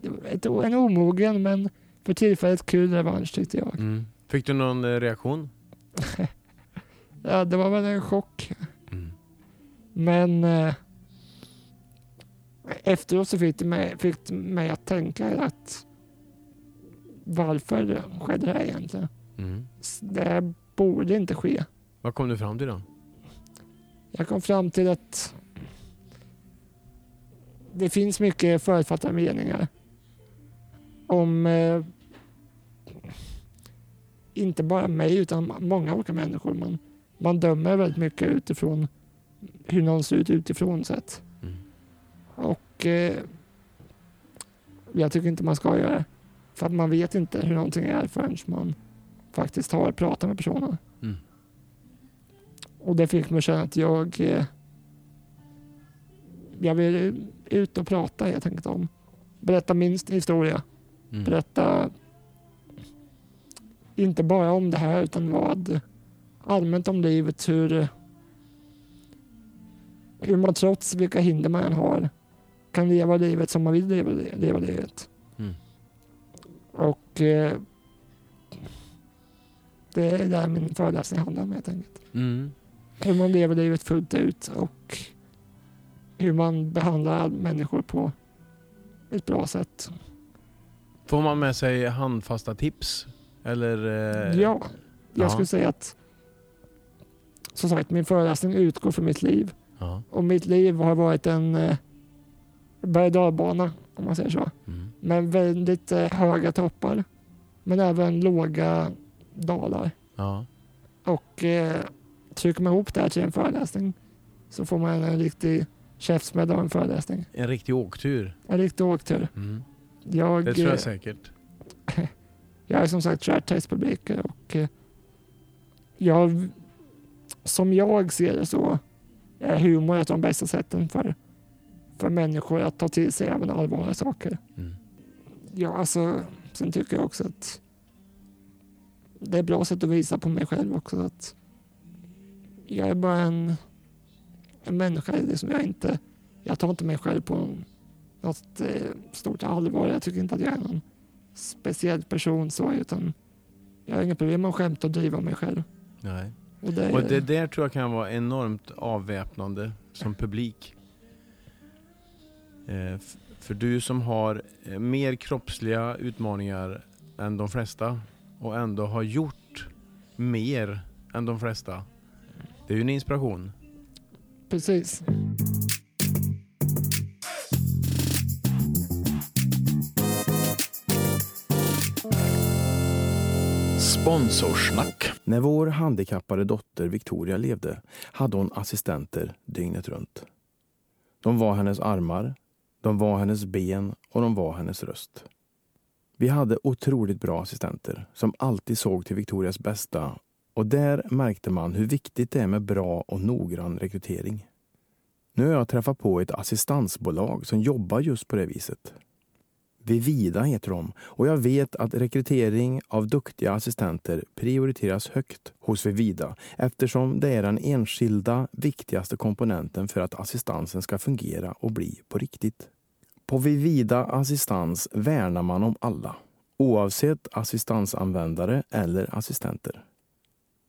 det var ett, en omogen men för tillfället kul revansch tyckte jag. Mm. Fick du någon eh, reaktion? Ja, det var väl en chock. Mm. Men eh, efteråt så fick det, mig, fick det mig att tänka att varför skedde det här egentligen? Mm. Det här borde inte ske. Vad kom du fram till då? Jag kom fram till att det finns mycket förutfattade meningar om eh, inte bara mig utan många olika människor. Man, man dömer väldigt mycket utifrån hur någon ser ut utifrån sett. Mm. Och eh, jag tycker inte man ska göra det. För att man vet inte hur någonting är förrän man faktiskt har pratat med personen. Och det fick mig att känna att jag eh, jag vill ut och prata helt enkelt om. Berätta min historia. Mm. Berätta inte bara om det här utan vad allmänt om livet. Hur, hur man trots vilka hinder man har kan leva livet som man vill leva, leva livet. Mm. Och eh, det är där min föreläsning handlar om helt enkelt. Mm. Hur man lever livet fullt ut och hur man behandlar människor på ett bra sätt. Får man med sig handfasta tips? Eller? eh, Ja, jag ja. skulle säga att som sagt, min föreläsning utgår från mitt liv. Ja. Och mitt liv har varit en eh, berg dalbana, om man säger så. Mm. Med väldigt eh, höga toppar, men även låga dalar. ja. Och eh, trycker man ihop det här till en föreläsning så får man en riktig käftsmäll av en föreläsning. En riktig åktur. En riktig åktur. Mm. Jag, Det tror eh, jag säkert. Jag är som sagt testpublik och eh, jag, som jag ser det så är humor ett av de bästa sätten för, för människor att ta till sig även allvarliga saker. Mm. Ja, alltså, sen tycker jag också att det är ett bra sätt att visa på mig själv också att jag är bara en, en människa. Liksom jag, inte, jag tar inte mig själv på något eh, stort allvar. Jag tycker inte att jag är någon speciell person så, utan jag har inga problem med att skämta och driva mig själv. Nej. Och det, Och det där tror jag kan vara enormt avväpnande som publik. Eh, för du som har eh, mer kroppsliga utmaningar än de flesta och ändå har gjort mer än de flesta. Det är ju en inspiration. Precis. Sponsorsnack. När vår handikappade dotter Victoria levde hade hon assistenter dygnet runt. De var hennes armar, de var hennes ben och de var hennes röst. Vi hade otroligt bra assistenter som alltid såg till Victorias bästa och där märkte man hur viktigt det är med bra och noggrann rekrytering. Nu har jag träffat på ett assistansbolag som jobbar just på det viset. Vivida heter de och jag vet att rekrytering av duktiga assistenter prioriteras högt hos Vivida eftersom det är den enskilda viktigaste komponenten för att assistansen ska fungera och bli på riktigt. På Vivida Assistans värnar man om alla, oavsett assistansanvändare eller assistenter.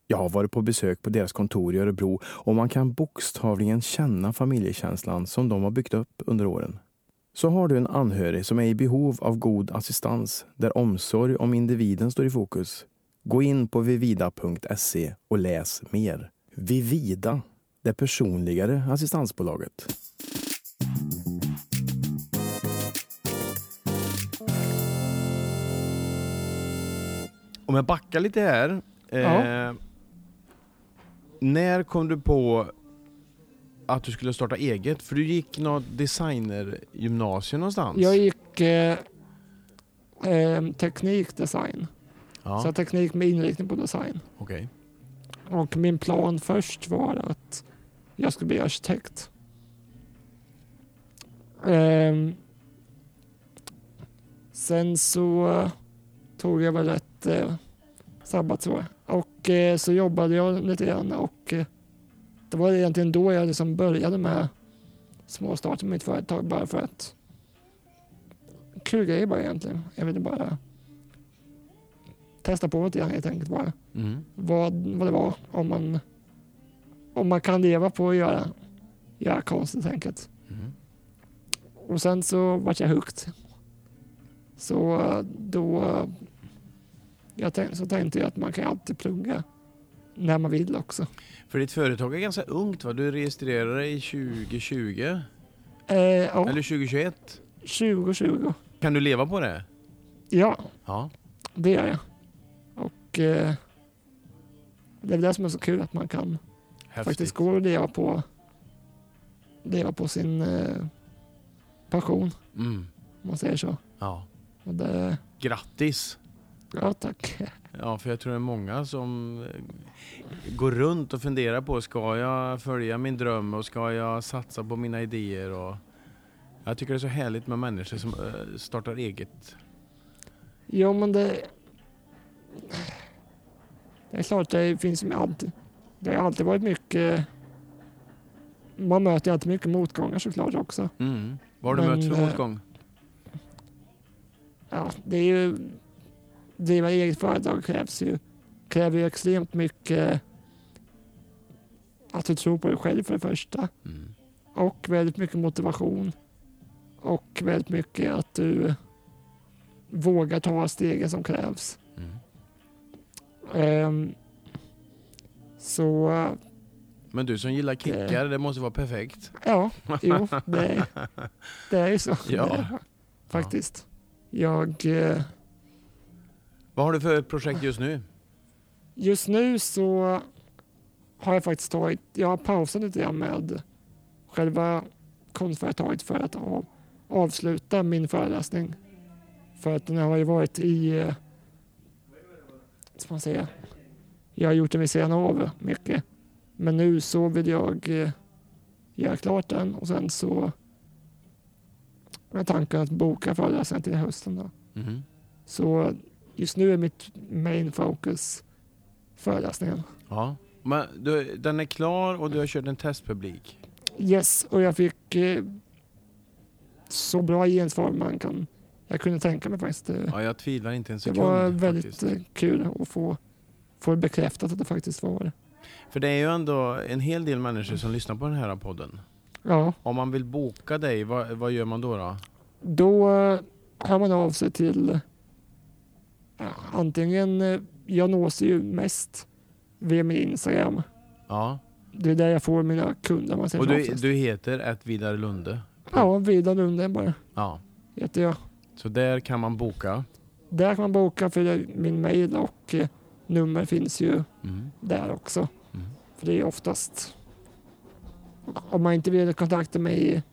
Jag har varit på besök på deras kontor i Örebro och man kan bokstavligen känna familjekänslan som de har byggt upp under åren. Så har du en anhörig som är i behov av god assistans där omsorg om individen står i fokus. Gå in på vivida.se och läs mer. Vivida, det personligare assistansbolaget. Om jag backar lite här. Eh, Ja. När kom du på att du skulle starta eget? För du gick något designergymnasium någonstans? Jag gick eh, eh, teknikdesign, Ja, så teknik med inriktning på design. okej. Och min plan först var att jag skulle bli arkitekt. Ehm, sen så tog jag väl ett eh, sabbatsår och eh, så jobbade jag lite grann och eh, det var egentligen då jag liksom började med småstarten mitt företag bara för att kul grej bara egentligen. Jag ville bara testa på lite grann helt enkelt bara. Mm. Vad, vad det var om man, om man kan leva på att göra, göra konst helt enkelt. Mm. Och sen så vart jag hooked. Så då eh, jag tänkte, så tänkte jag att man kan alltid plugga när man vill också. För ditt företag är ganska ungt va? Du registrerade i 2020? Eh, ja, Eller 2021? 2020. Kan du leva på det? Ja, Ja. det gör jag. Och eh, det är det som är så kul att man kan Häftigt. faktiskt gå och leva på, leva på sin eh, passion, Mm. om man säger så. Ja. Och det, Grattis! ja tack. Ja, för jag tror det är många som eh, går runt och funderar på ska jag följa min dröm och ska jag satsa på mina idéer och jag tycker det är så härligt med människor som eh, startar eget. Jo men det, det är klart det finns ju alltid, det har alltid varit mycket, man möter ju alltid mycket motgångar såklart också. Mm. Vad har du Men, mött för eh, motgång? Ja, det är ju, driva eget företag krävs ju, kräver ju extremt mycket att du tror på dig själv för det första. Mm. Och väldigt mycket motivation. Och väldigt mycket att du vågar ta stegen som krävs. Mm. Ehm, så Men du som gillar kickar, det måste vara perfekt. ja, jo, det, det är ju så. Ja. Det är, faktiskt. Jag, eh, Vad har du för projekt just nu? just nu så har jag faktiskt tagit, jag har pausat lite grann med själva konstföretaget för att av, avsluta min föreläsning. För att den har ju varit i, eh, ska man säga, jag har gjort den vid sidan av mycket. Men nu så vill jag eh, göra klart den och sen så är tanken att boka föreläsningen till hösten. Då. Mhm. Så just nu är mitt main focus föreläsningen. Ja. Men du, den är klar och du har kört en testpublik. Yes, och jag fick eh, så bra gensvar man kan. Jag kunde tänka mig faktiskt. Eh, Ja, jag tvivlar inte en det sekund. var väldigt faktiskt. eh, kul att få, få det bekräftat att det faktiskt var det. För det är ju ändå en hel del människor som lyssnar på den här podden. Ja, Om man vill boka dig, vad, vad gör man då? då? då eh, hör man av sig till antingen, eh, jag nås ju mest via min Instagram. Ja. Det är där jag får mina kunder. Man Och du, du heter ett Vidar Lunde? Ja, Vidar Lundgren bara Ja. heter jag. Så där kan man boka. Där kan man boka för min mail och eh, nummer finns ju Mm. där också. Mm. För det är oftast om man inte vill kontakta mig i,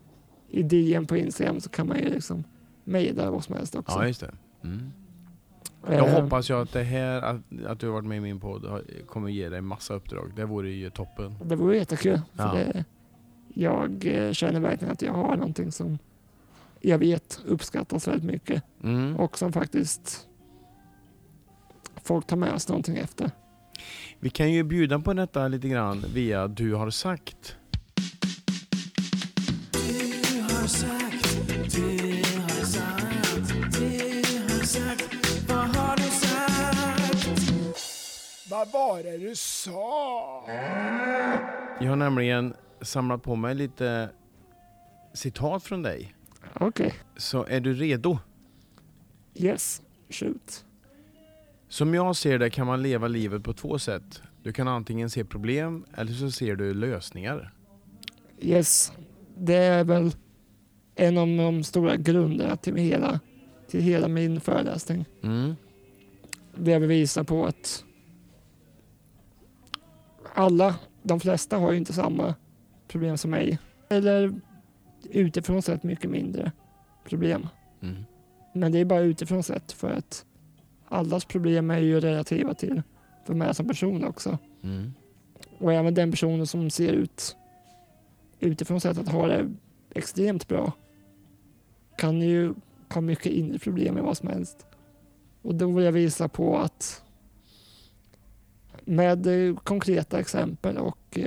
i DM på Instagram så kan man ju liksom mejla vad som helst också. Ja, just det. Mm. Eh, Jag hoppas ju att det här, att, att du har varit med i min podd, har- kommer ge dig massa uppdrag. Det vore ju toppen. Det vore jättekul. För Ja. det, jag eh, känner verkligen att jag har någonting som jag vet uppskattas väldigt mycket Mm. och som faktiskt folk tar med sig någonting efter. Vi kan ju bjuda på detta lite grann via Du har sagt. Vad var det du sa? Jag har nämligen samlat på mig lite citat från dig. Okej, Så är du redo? yes, shoot. Som jag ser det kan man leva livet på två sätt. Du kan antingen se problem eller så ser du lösningar. Yes, det är väl en av de stora grunderna till hela, till hela min föreläsning. Mm. Det jag vill visa på att alla, de flesta har ju inte samma problem som mig. Eller utifrån sett mycket mindre problem. Mm. Men det är bara utifrån sett för att allas problem är ju relativa till för mig som person också. Mm. Och även den personen som ser ut utifrån sett att ha det extremt bra kan ju ha mycket inre problem med vad som helst. Och då vill jag visa på att med eh, konkreta exempel och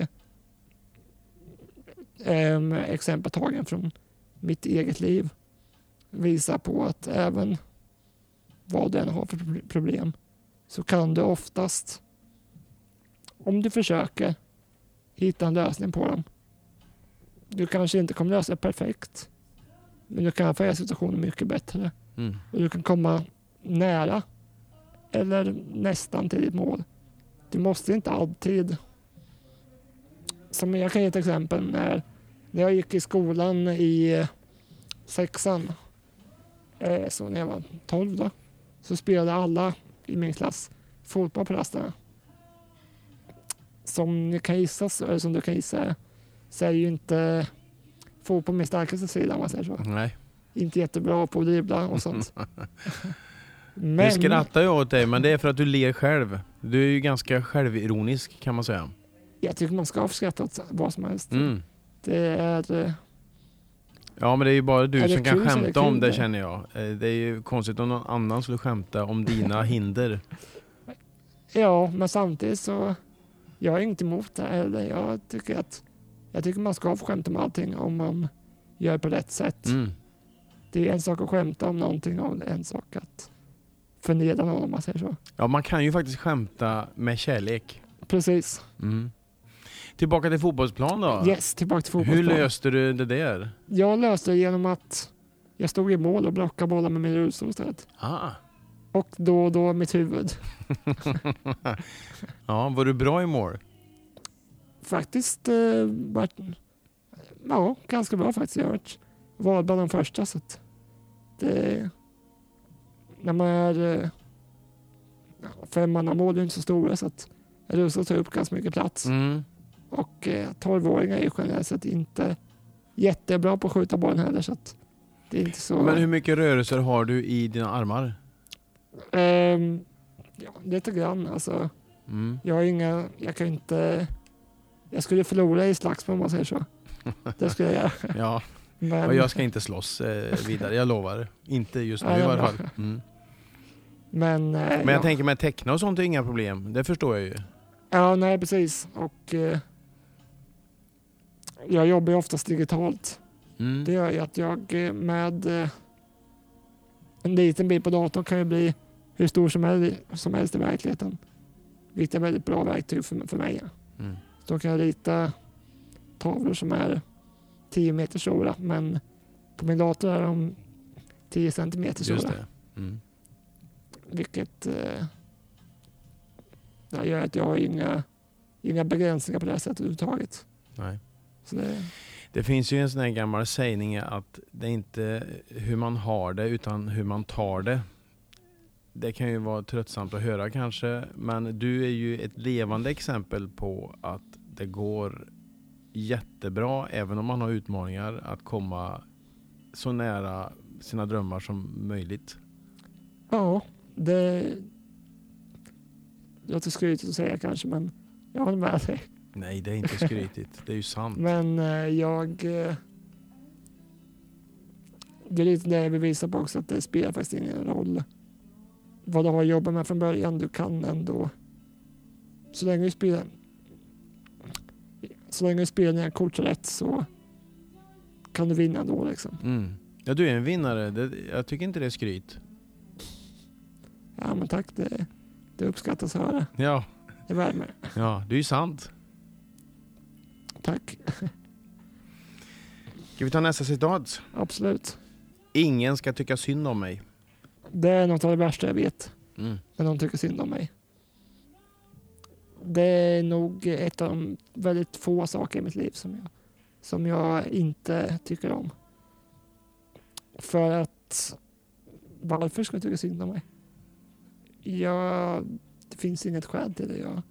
eh, exempel tagen från mitt eget liv visar på att även vad du än har för pro- problem så kan du oftast, om du försöker, hitta en lösning på dem. Du kanske inte kommer lösa det perfekt, men du kan få situationen mycket bättre Mm. och du kan komma nära eller nästan till ditt mål. Du måste inte alltid. Som jag kan ge ett exempel när, när jag gick i skolan i eh, sexan, eh, så när jag var 12 då, så spelade alla i min klass fotboll på rasterna. Som ni kan gissa, eller som du kan gissa, så är ju inte fotboll min starkaste sida om man säger så Nej. inte jättebra på att dribbla och sånt. Nu Men skrattar jag åt dig, men det är för att du ler själv. Du är ju ganska självironisk kan man säga. jag tycker man ska få skratta åt vad som helst. Mm. Det är... eh, Ja men det är ju bara du det som kan är det skämta om det känner jag. Eh, Det är ju konstigt om någon annan skulle skämta om dina hinder. Ja, men samtidigt så... Jag är inte emot det heller. Jag tycker att... Jag tycker man ska få skämta om allting om man gör på rätt sätt. Mm. Det är en sak att skämta om någonting och en sak att förnedra någon om man säger så. Ja man kan ju faktiskt skämta med kärlek. Precis. Mm. Tillbaka till fotbollsplan då. Yes, tillbaka till Hur fotbollsplanen. löste du det där? Jag löste det genom att jag stod i mål och blockade bollar med min rullstol istället. Ah. Och då och då mitt huvud. ja, var du bra i mål? faktiskt eh, varit ja, ganska bra faktiskt. Jag har varit vald bland de första. Så det, när man är eh, ja, femmannamål är inte så stora så att Rusta tar upp ganska mycket plats. Mm. Och eh, 12-åringar är ju generellt sett inte jättebra på att skjuta bollen heller. Så att det är inte så... Men hur mycket rörelser har du i dina armar? Ehm, ja, lite grann. Alltså, Mm. jag har inga... Jag kan inte... Jag skulle förlora i slagsmål om man säger så. Det skulle jag göra. Ja, Men, och jag ska inte slåss eh, vidare, jag lovar. Inte just nu i varje fall. Mm. Men, eh, Men ja. jag tänker med teckna och sånt är inga problem, det förstår jag ju. Ja, nej precis. Och eh, jag jobbar ju oftast digitalt. Mm. Det gör ju att jag eh, med eh, en liten bit på datorn kan ju bli hur stor som helst, som helst i verkligheten. Vilket är ett väldigt bra verktyg för, för mig. Mm. Så då kan jag rita tavlor som är 10 meter stora men på min dator är de 10 centimeter Just stora. det. Mm. Vilket eh, gör att jag har inga, inga begränsningar på det här sättet överhuvudtaget. Nej. Det, Det finns ju en sån här gammal sägning att det är inte hur man har det utan hur man tar det. Det kan ju vara tröttsamt att höra kanske, men du är ju ett levande exempel på att det går jättebra, även om man har utmaningar, att komma så nära sina drömmar som möjligt. ja, det låter skrytigt att säga kanske men jag håller med dig. Nej, det är inte skrytigt. Det är ju sant. Men eh, jag... Eh, det är lite det jag vill visa på också, att det spelar faktiskt ingen roll vad du har jobbat med från början. Du kan ändå... Så länge du spelar... Så länge du spelar dina kort rätt så kan du vinna ändå liksom. Mm. Ja, du är en vinnare. Det, jag tycker inte det är skryt. Ja men tack, det, det uppskattas att höra. Ja, Det värmer. ja, det är ju sant. Tack, Ska vi ta nästa citat? absolut. Ingen ska tycka synd om mig. Det är något av det värsta jag vet. Mm. när någon tycker synd om mig. Det är nog ett av de väldigt få saker i mitt liv som jag, som jag inte tycker om. För att varför ska jag tycka synd om mig? Jag, det finns inget skäl till det. Jag,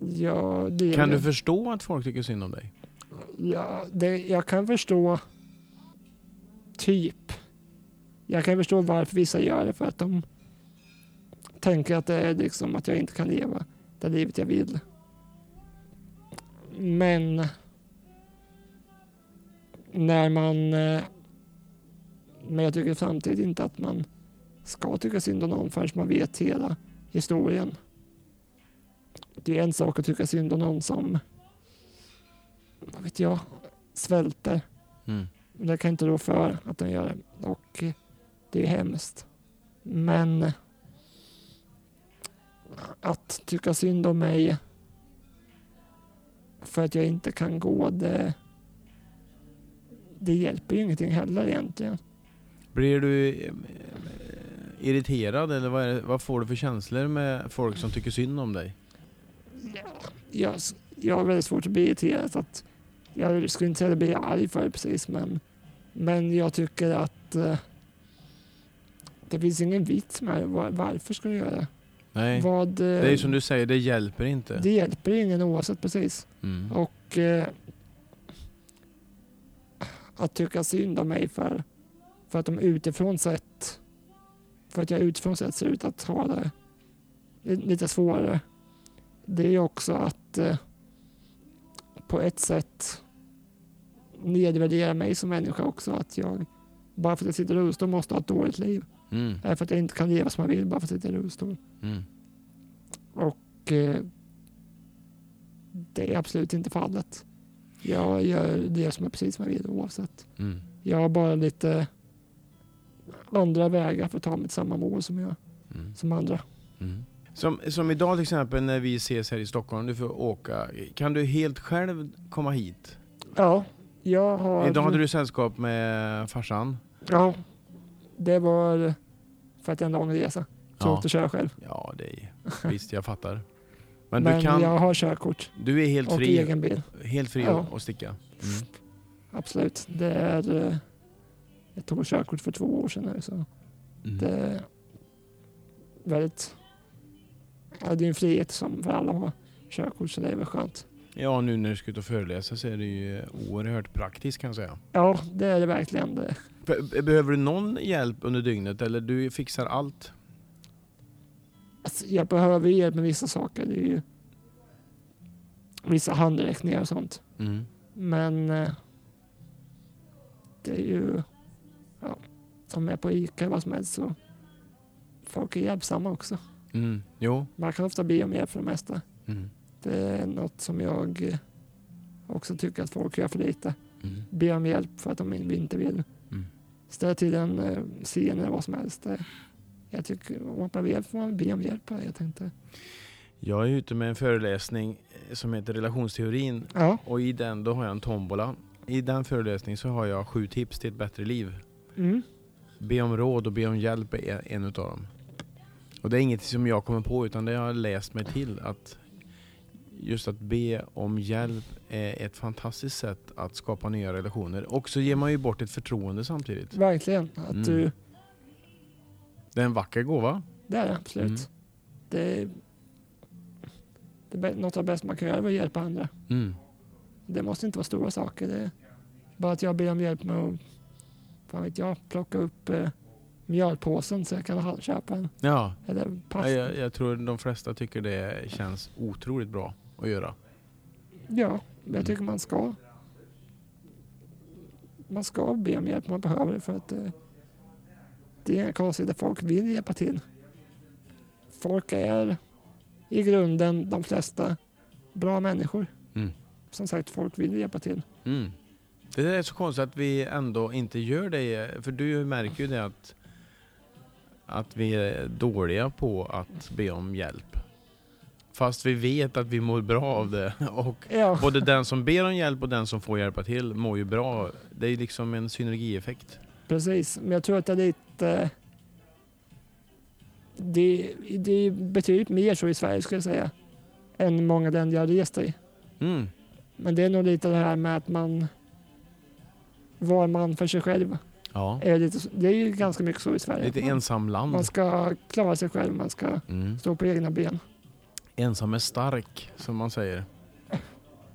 jag Kan du förstå att folk tycker synd om dig? Ja, det, jag kan förstå typ. Jag kan förstå varför vissa gör det för att de tänker att det är liksom att jag inte kan leva det livet jag vill. Men när man eh, men jag tycker samtidigt inte att man ska tycka synd om någon förrän man vet hela historien. Det är en sak att tycka synd om någon som vad vet jag, svälter. Mm. Det kan inte rå för att de gör det. Och det är hemskt. Men att tycka synd om mig för att jag inte kan gå, det, det hjälper ju ingenting heller egentligen. Blir du irriterad eller vad, det, vad får du för känslor med folk som tycker synd om dig? Jag, jag har väldigt svårt att bli irriterad. Att jag skulle inte säga att jag blir arg för det precis, men, men jag tycker att eh, det finns ingen vits med det. Var, varför ska du göra det? Nej, Vad, eh, det är som du säger, det hjälper inte. det hjälper ingen oavsett precis. Mm. Och eh, att tycka synd om mig för, för att de utifrån sett för att jag utifrån sett ser ut att ha det li- lite svårare. Det är också att eh, på ett sätt nedvärdera mig som människa också. Att jag bara för att jag sitter i rullstol måste ha ett dåligt liv. Mm. Eller för att jag inte kan leva som jag vill bara för att jag sitter i rullstol. Mm. Och eh, det är absolut inte fallet. Jag gör det som är precis som jag vill oavsett. Mm. Jag har bara lite andra vägar för att ta mig till samma mål som, jag, Mm. som andra. Mm. Som, som idag till exempel när vi ses här i Stockholm, du får åka. Kan du helt själv komma hit? Ja, jag har... Idag hade du sällskap med farsan. Ja, det var för att jag en lång resa. Så jag Ja. och köra själv. Ja, det är, visst jag fattar. Men, Men, du, kan, jag har körkort du är helt och fri, egen bil. helt fri Ja. att att sticka. Mm. Absolut. Det är... Jag tog körkort för två år sedan nu, så Mm. det är väldigt... Ja, det är en frihet som för alla har körkort, så det är väl skönt. Ja, nu när du ska ut och föreläsa så är det ju oerhört praktiskt kan jag säga. Ja, det är det verkligen. Det. Be- Behöver du någon hjälp under dygnet eller du fixar allt? Alltså, jag behöver hjälp med vissa saker. Det är ju vissa handräckningar och sånt. Mm. Men eh, det är ju... Ja, om jag är på Ica eller vad som helst så folk är hjälpsamma också. Mm. Jo. Man kan ofta be om hjälp för det mesta. Mm. Det är något som jag också tycker att folk gör för lite. Mm. Be om hjälp för att de inte vill. Mm. Ställa till en eh, scen eller vad som helst. Jag tycker om man vill får man be om hjälp. Jag tänkte. Jag är ute med en föreläsning eh, som heter relationsteorin Ja, och i den då har jag en tombola. I den föreläsningen så har jag sju tips till ett bättre liv. mm. Be om råd och be om hjälp är en utav dem. Och det är inget som jag kommer på utan det har jag läst mig till att just att be om hjälp är ett fantastiskt sätt att skapa nya relationer. Och så ger man ju bort ett förtroende samtidigt. verkligen. Att Mm. du, Det är en vacker gåva. det är det absolut. Mm. Det, är, det är något av det bästa man kan göra är att hjälpa andra. Mm. Det måste inte vara stora saker. Det bara att jag ber om hjälp med att vad vet jag, plocka upp eh, mjölpåsen så jag kan köpa en. Ja, Eller pasta. jag, jag tror de flesta tycker det känns otroligt bra att göra. Ja, jag tycker man ska. Man ska be om hjälp om man behöver det för att eh, det är inga konstigheter. Folk vill hjälpa till. Folk är i grunden, de flesta, bra människor. Mm. Som sagt, folk vill hjälpa till. Mm. Det är så konstigt att vi ändå inte gör det. För du märker ju det att, att vi är dåliga på att be om hjälp. Fast vi vet att vi mår bra av det. Och Ja, både den som ber om hjälp och den som får hjälpa till mår ju bra. Det är liksom en synergieffekt. precis. Men jag tror att det är lite... Det, det är betydligt mer så i Sverige skulle jag säga. Än många länder jag har rest i. Mm. Men det är nog lite det här med att man var man för sig själv. Ja. Är lite, det är ju ganska mycket så i Sverige. Lite man, ensamland. man ska klara sig själv, man ska Mm. stå på egna ben. Ensam är stark, som man säger.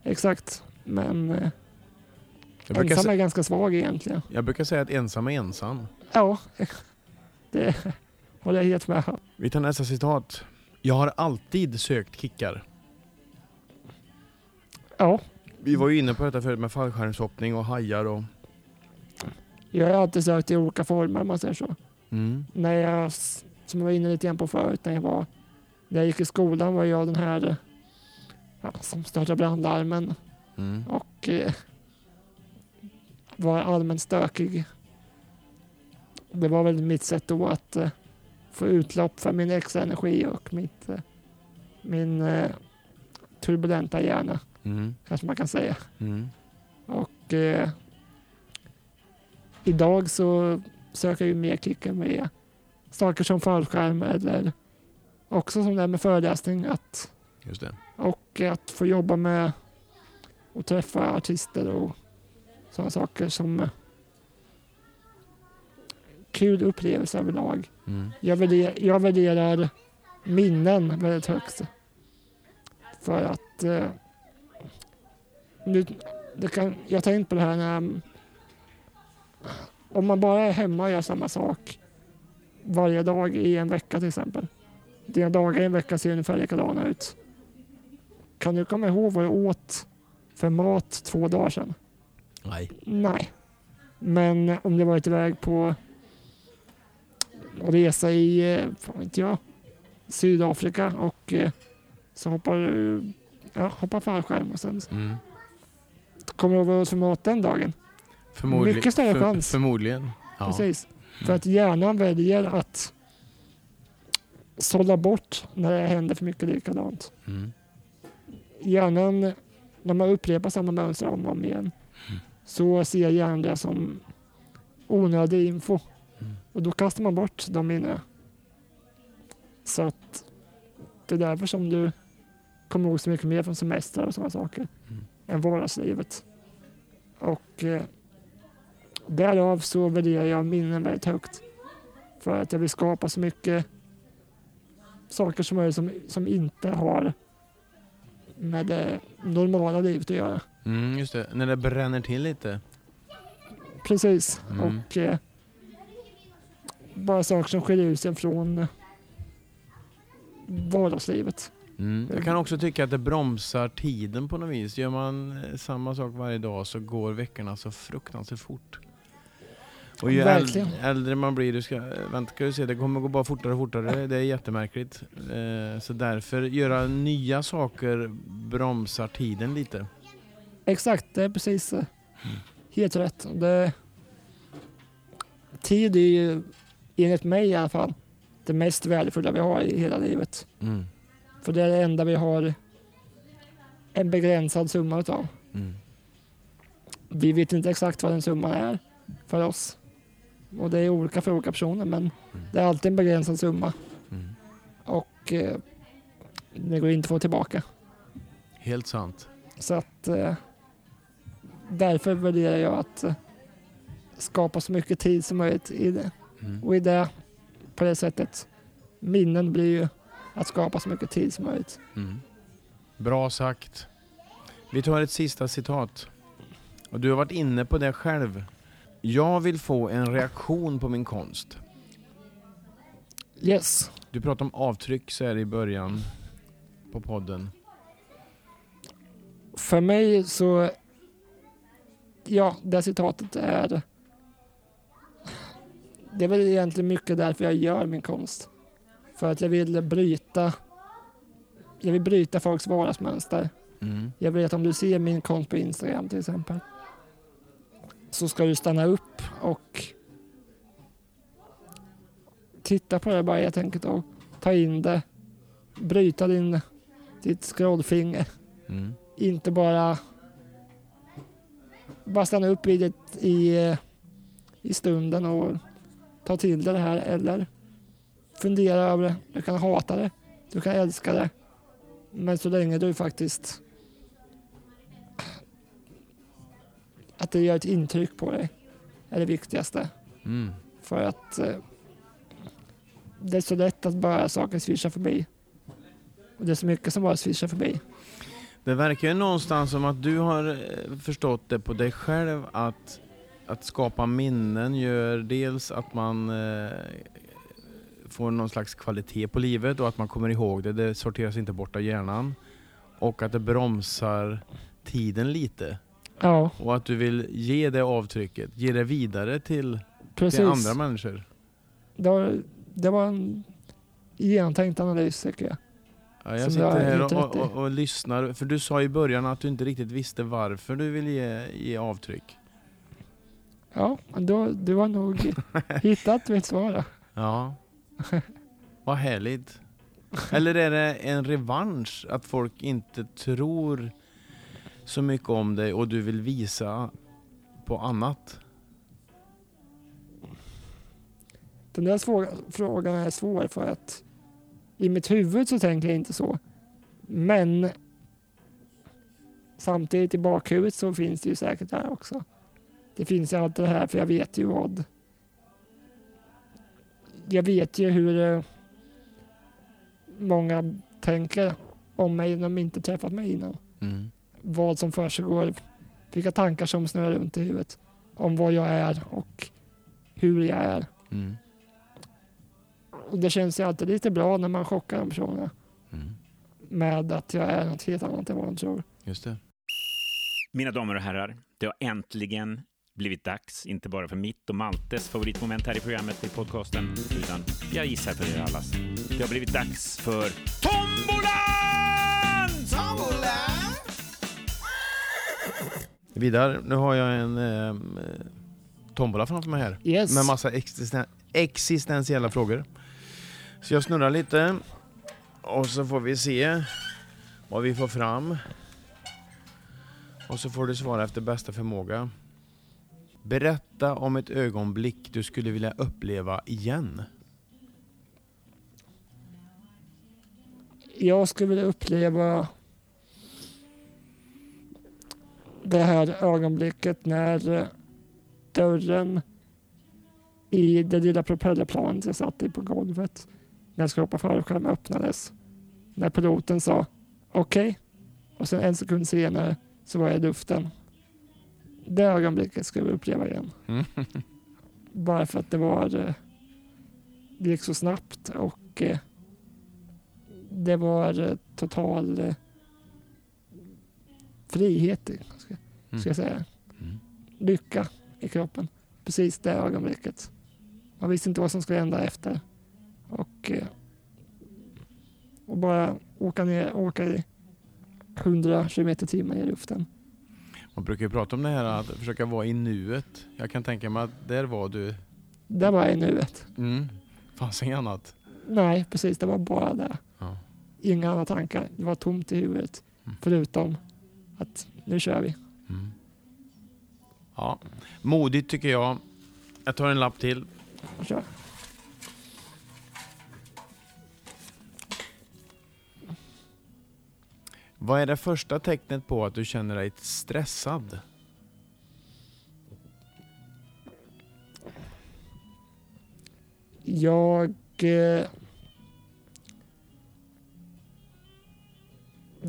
Exakt. Men eh, ensam är sä- ganska svag egentligen. jag brukar säga att ensam är ensam. Ja, det håller jag helt med. Vi tar nästa citat. Jag har alltid sökt kickar. Ja, Vi var ju inne på detta förut med fallskärmshoppning och hajar och... jag har alltid sökt i olika former om man säger så. Mm. När jag, som jag var inne lite grann på förut, när jag, var, när jag gick i skolan var jag den här ja, som startade brandlarmen Mm. och eh, var allmänt stökig. Det var väl mitt sätt då att eh, få utlopp för min extra energi och mitt, eh, min eh, turbulenta hjärna, Mm. kanske man kan säga. Mm. Och eh, idag så söker jag ju mer kicken med saker som fallskärm eller också som det här med föreläsning att, och att få jobba med och träffa artister och sådana saker som kul upplevelse överlag. Mm. Jag värderar, jag värderar minnen väldigt högt. För att eh, nu, det kan, jag har tänkt på det här när om man bara är hemma och gör samma sak varje dag i en vecka till exempel. Dina dagar i en vecka ser ungefär likadana ut. Kan du komma ihåg vad du åt för mat två dagar sedan? Nej. Nej. Men om du varit iväg på resa i, eh, fan vet jag, Sydafrika och eh, så hoppar du ja, hoppar fallskärm och sen Mm. kommer du ihåg vad du åt för mat den dagen. Förmodligen. Mycket större chans. Förmodligen. Ja. Precis. För att hjärnan väljer att sålla bort när det händer för mycket likadant. Mm. Hjärnan, när man upprepar samma mönster om och om igen, så ser hjärnan det som onödig info. Mm. Och då kastar man bort de minnena. Så att det är därför som du kommer ihåg så mycket mer från semestrar och sådana saker Mm. än vardagslivet. Och eh, därav så värderar jag minnen väldigt högt. För att jag vill skapa så mycket saker som möjligt som, som inte har med det normala livet att göra. Mm, just det. När det bränner till lite. Precis. Mm. Och eh, bara saker som skiljer ut sig från vardagslivet. Mm. Jag kan också tycka att det bromsar tiden på något vis. Gör man eh, samma sak varje dag så går veckorna så fruktansvärt fort. Och ju äldre, äldre man blir, du ska, vänta ska du se, det kommer gå bara fortare och fortare. Det är jättemärkligt. Eh, så därför, göra nya saker bromsar tiden lite. Exakt, det är precis eh, helt rätt. Det, tid är ju, enligt mig i alla fall, det mest värdefulla vi har i hela livet. Mm. För det är det enda vi har en begränsad summa utav. Mm. Vi vet inte exakt vad den summan är för oss. Och det är olika för olika personer men det är alltid en begränsad summa Mm. och eh, det går inte att få tillbaka. Helt sant. Så att eh, därför värderar jag att eh, skapa så mycket tid som möjligt i det. Mm. Och i det, på det sättet, minnen blir ju att skapa så mycket tid som möjligt. Mm. Bra sagt. Vi tar ett sista citat. Och du har varit inne på det själv. Jag vill få en reaktion på min konst. Yes, Du pratar om avtryck så är det i början på podden. för mig så, ja, det citatet är, det är väl egentligen mycket därför jag gör min konst. För att jag vill bryta, jag vill bryta folks vardagsmönster. Mm. Jag vet om du ser min konst på Instagram till exempel. Så ska du stanna upp och titta på det bara helt enkelt och ta in det. Bryta din, ditt scrollfinger. Mm. Inte bara, bara stanna upp i, det, i, i stunden och ta till dig det här eller fundera över det. Du kan hata det, du kan älska det. Men så länge du faktiskt att det gör ett intryck på dig är det viktigaste. Mm. För att eh, det är så lätt att bara saker svischar förbi. Och det är så mycket som bara svischar förbi. Det verkar ju någonstans som att du har eh, förstått det på dig själv att, att skapa minnen gör dels att man eh, får någon slags kvalitet på livet och att man kommer ihåg det. Det sorteras inte bort av hjärnan. Och att det bromsar tiden lite. Ja, Och att du vill ge det avtrycket, ge det vidare till, precis. till andra människor. Det var, det var en genomtänkt analys tycker jag. Ja, jag sitter är här och, i. och, och lyssnar, för du sa i början att du inte riktigt visste varför du ville ge, ge avtryck. Ja, då, du har nog hittat mitt svar då. Ja. Vad härligt. Eller är det en revansch att folk inte tror så mycket om dig och du vill visa på annat? Den där svår, frågan är svår för att i mitt huvud så tänker jag inte så. Men samtidigt i bakhuvudet så finns det ju säkert där också. Det finns ju allt det här för jag vet ju vad. Jag vet ju hur eh, många tänker om mig när de inte träffat mig innan. Mm. Vad som försiggår, vilka tankar som snurrar runt i huvudet om vad jag är och hur jag är. Mm. Och det känns ju alltid lite bra när man chockar de personerna Mm. med att jag är något helt annat än vad de tror. Just det. Mina damer och herrar, det har äntligen blivit dags, inte bara för mitt och Maltes favoritmoment här i programmet i podcasten, utan jag gissar för er allas. Det har blivit dags för Tombolan! Vidar, nu har jag en eh, tombola framför mig här. Yes. Med massa existen existentiella frågor. Så jag snurrar lite. Och så får vi se vad vi får fram. Och så får du svara efter bästa förmåga. Berätta om ett ögonblick du skulle vilja uppleva igen. Jag skulle vilja uppleva det här ögonblicket när eh, dörren i det lilla propellerplanet jag satt i på golvet när jag skulle hoppa fallskärm öppnades. När piloten sa okej och sen en sekund senare så var jag i luften. Det ögonblicket skulle jag uppleva igen. Bara för att det var eh, det gick så snabbt och eh, det var total frihet, i, ska, ska jag säga. Mm. Lycka i kroppen. Precis det ögonblicket. Man visste inte vad som skulle hända efter. Och, eh, och bara åka ner, åka i 100 km timmen i luften. Man brukar ju prata om det här att försöka vara i nuet. Jag kan tänka mig att där var du. Det var i nuet. Mm. Fanns inget annat. Nej, precis. Det var bara det. Ja. Inga andra tankar. Det var tomt i huvudet. Mm. Förutom att nu kör vi. Mm. Ja, modigt tycker jag. Jag tar en lapp till. Kör. Vad är det första tecknet på att du känner dig stressad? Jag... Eh,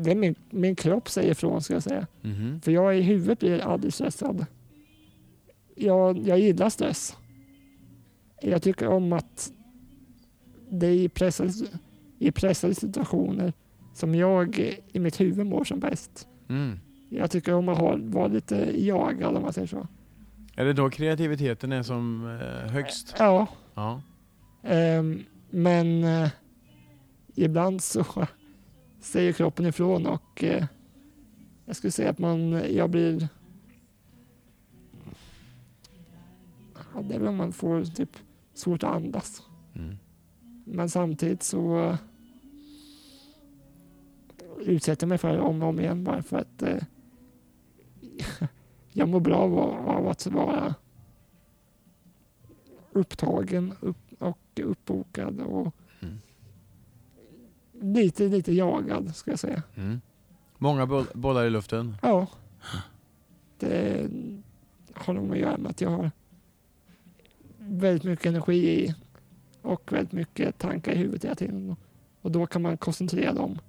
det är min, min kropp säger ifrån ska jag säga. Mhm. För jag i huvudet blir aldrig stressad. Jag, jag gillar stress. Jag tycker om att det är i pressade, i pressade situationer som jag i mitt huvud mår som bäst. Mm. Jag tycker om att ha, vara lite jagad om man säger så. Är det då kreativiteten är som eh, högst? Ja, Ja. Ehm, men eh, ibland så säger kroppen ifrån och eh, jag skulle säga att man, jag blir... Ja, det är väl om man får typ svårt att andas. Mm. Men samtidigt så eh, utsätter jag mig för det om och om igen bara för att eh, jag mår bra av, av att vara upptagen upp, och uppbokad och. Lite, lite jagad ska jag säga. Mm. Många boll- bollar i luften. Ja. Det har nog att göra med att jag har väldigt mycket energi i och väldigt mycket tankar i huvudet hela tiden. Och då kan man koncentrera dem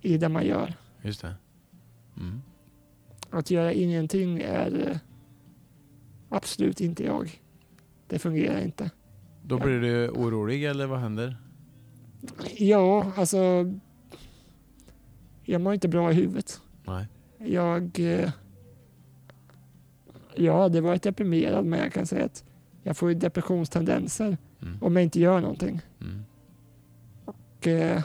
i det man gör. Just det. Mm. Att göra ingenting är eh, absolut inte jag. Det fungerar inte. Då blir du orolig eller vad händer? Ja, alltså. Jag mår inte bra i huvudet. Nej. Jag... eh, Jag hade varit deprimerad men jag kan säga att jag får depressionstendenser Mm. om jag inte gör någonting. Mm. Och, eh,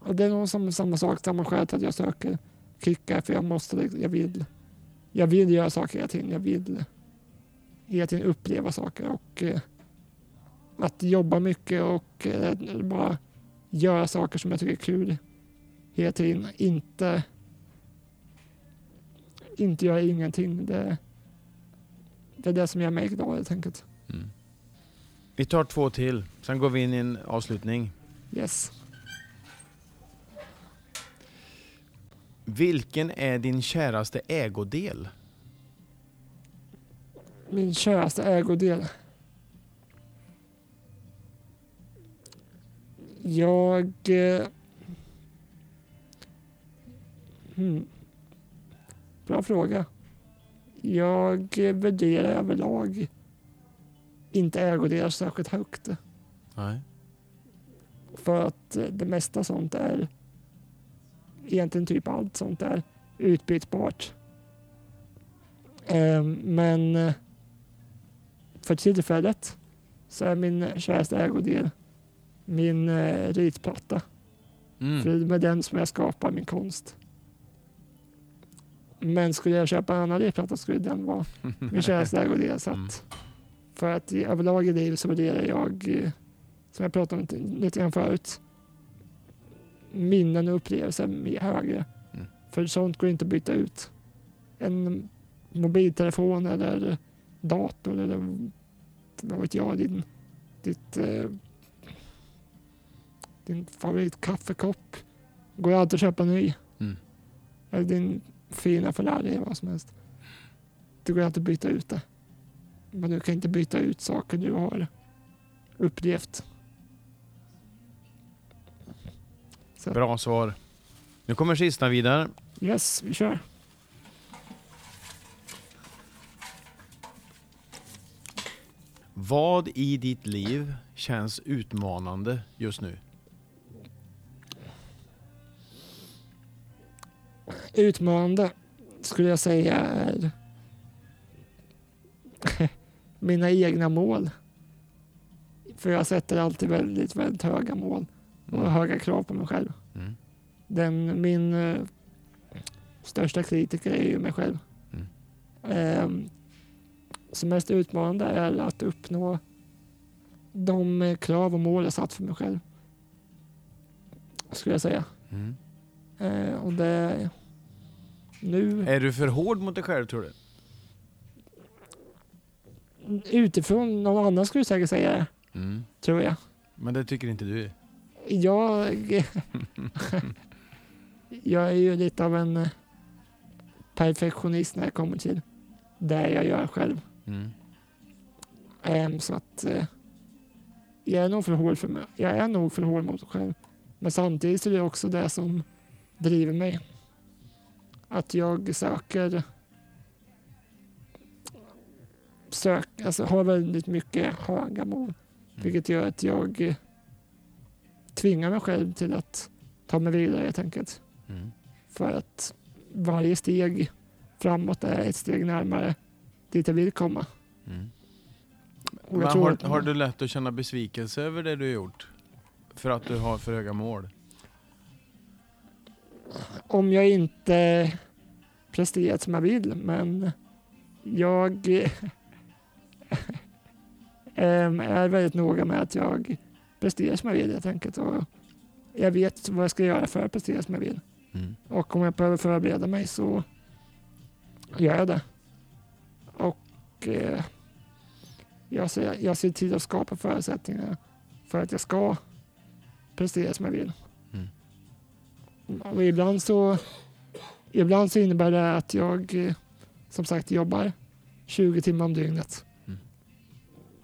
Och det är nog som samma sak, samma skäl till att jag söker kickar för jag måste, jag vill, jag vill göra saker hela tiden. Jag vill hela tiden uppleva saker och eh, att jobba mycket och eh, bara göra saker som jag tycker är kul hela tiden. Inte, inte göra ingenting. Det, det är det som gör mig glad helt enkelt. Mm. Vi tar två till, sen går vi in i en avslutning. Yes. Vilken är din käraste ägodel? Min käraste ägodel. Jag... Eh, hmm. Bra fråga. Jag värderar överlag inte ägodelar särskilt högt. Nej. För att eh, det mesta sånt är egentligen typ allt sånt är utbytbart. Eh, men eh, för tillfället så är min käraste ägodel min eh, ritplatta. Mm. För det är med den som jag skapar min konst. Men skulle jag köpa en annan ritplatta skulle den vara min ägodel. Så Mm. för att i överlag i livet så värderar jag, eh, som jag pratade om lite- lite grann förut, minnen och upplevelser högre. Mm. För sånt går inte att byta ut. En mobiltelefon eller dator eller vad vet jag, din, ditt, eh, din favoritkaffekopp går alltid att köpa ny. Mm. Eller din fina Ferrari, vad som helst. Det går alltid att byta ut det. Men du kan inte byta ut saker du har upplevt. Så Bra svar. Nu kommer sista vidare. yes, vi kör. Vad i ditt liv känns utmanande just nu? Utmanande skulle jag säga är mina egna mål. För jag sätter alltid väldigt, väldigt höga mål och höga krav på mig själv. Mm. Den, min eh, största kritiker är ju mig själv. Mm. Ehm, som mest utmanande är att uppnå de krav och mål jag satt för mig själv. Skulle jag säga. Mm. Eh, och det... Nu, Är du för hård mot dig själv tror du? utifrån någon annan skulle säkert säga det, Mm. tror jag. Men det tycker inte du? Jag... jag är ju lite av en eh, perfektionist när det kommer till det jag gör själv. Mm. Ehm, så att eh, jag är nog för hård för mig. Jag är nog för hård mot mig själv. Men samtidigt är det också det som driver mig. Att jag söker sök, alltså har väldigt mycket höga mål. Vilket gör att jag tvingar mig själv till att ta mig vidare helt enkelt. Mm. För att varje steg framåt är ett steg närmare dit jag vill komma. Mm. Men har, har du lätt att känna besvikelse över det du har gjort? För att du har för höga mål? Om jag inte presterat som jag vill, men jag ehm, är väldigt noga med att jag presterar som jag vill helt enkelt. Och jag vet vad jag ska göra för att prestera som jag vill. Mm. Och om jag behöver förbereda mig så gör jag det. Och eh, jag, ser, jag ser till att skapa förutsättningar för att jag ska prestera som jag vill. Mm. Och ibland så, ibland så innebär det att jag eh, som sagt jobbar 20 timmar om dygnet. Mm.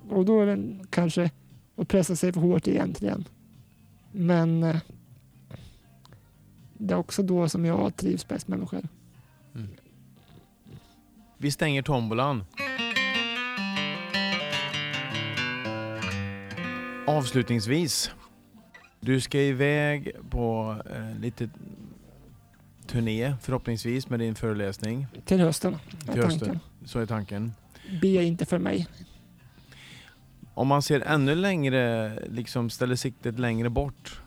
Och då är det kanske att pressa sig för hårt egentligen. Men eh, det är också då som jag trivs bäst med mig själv. Vi stänger tombolan. Avslutningsvis. Du ska iväg på eh, lite turné förhoppningsvis med din föreläsning. Till hösten Till hösten. tanken. Så är tanken. Be inte för mig. Om man ser ännu längre, liksom ställer siktet längre bort.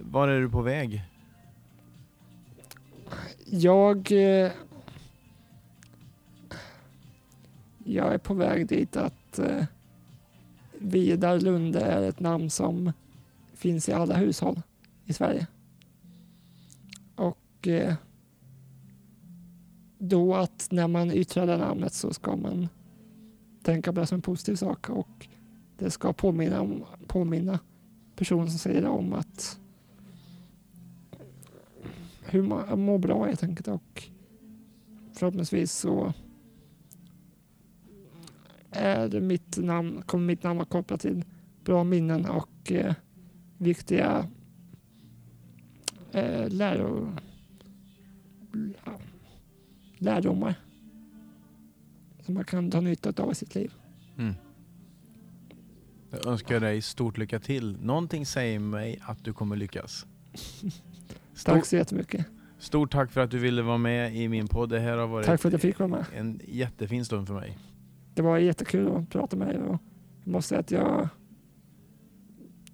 Var är du på väg? Jag... eh, Jag är på väg dit att eh, Vidar Lunde är ett namn som finns i alla hushåll i Sverige. Och eh, då att när man yttrar det namnet så ska man tänka på det som en positiv sak och det ska påminna, om, påminna personen som säger det om att hur man mår bra helt enkelt och förhoppningsvis så är mitt namn, kommer mitt namn att koppla till bra minnen och eh, viktiga eh, läro, ja, lärdomar som man kan ta nytta av i sitt liv. Mm. Jag önskar dig stort lycka till. Någonting säger mig att du kommer lyckas. Stort, Tack så jättemycket. stort tack för att du ville vara med i min podd. Det här har varit Tack för att jag fick vara med. en jättefin stund för mig. Det var jättekul att prata med dig jag måste säga att jag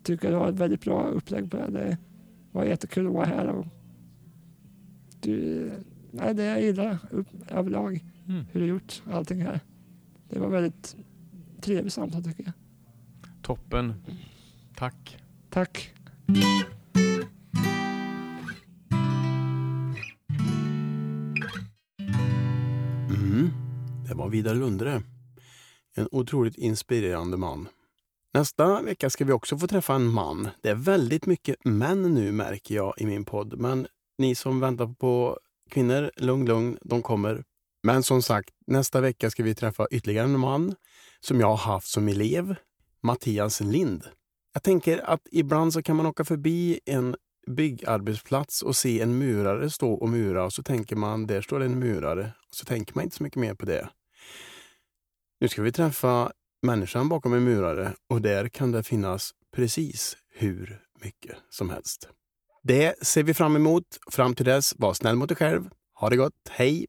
tycker du har ett väldigt bra upplägg på det. Det var jättekul att vara här och du, nej, det jag gillar upp, överlag Mm. hur du gjort allting här. Det var väldigt trevligt samtal tycker jag. Toppen. Tack. Tack. Mm. Det var Vidar Lundre. En otroligt inspirerande man. Nästa vecka ska vi också få träffa en man. Det är väldigt mycket män nu märker jag i min podd. Men ni som väntar på kvinnor, lugn, lugn, de kommer. Men som sagt, nästa vecka ska vi träffa ytterligare en man som jag har haft som elev, Mattias Lind. Jag tänker att ibland så kan man åka förbi en byggarbetsplats och se en murare stå och mura och så tänker man, där står det en murare. Och så tänker man inte så mycket mer på det. Nu ska vi träffa människan bakom en murare och där kan det finnas precis hur mycket som helst. Det ser vi fram emot. Fram till dess, var snäll mot dig själv. Ha det gott. Hej!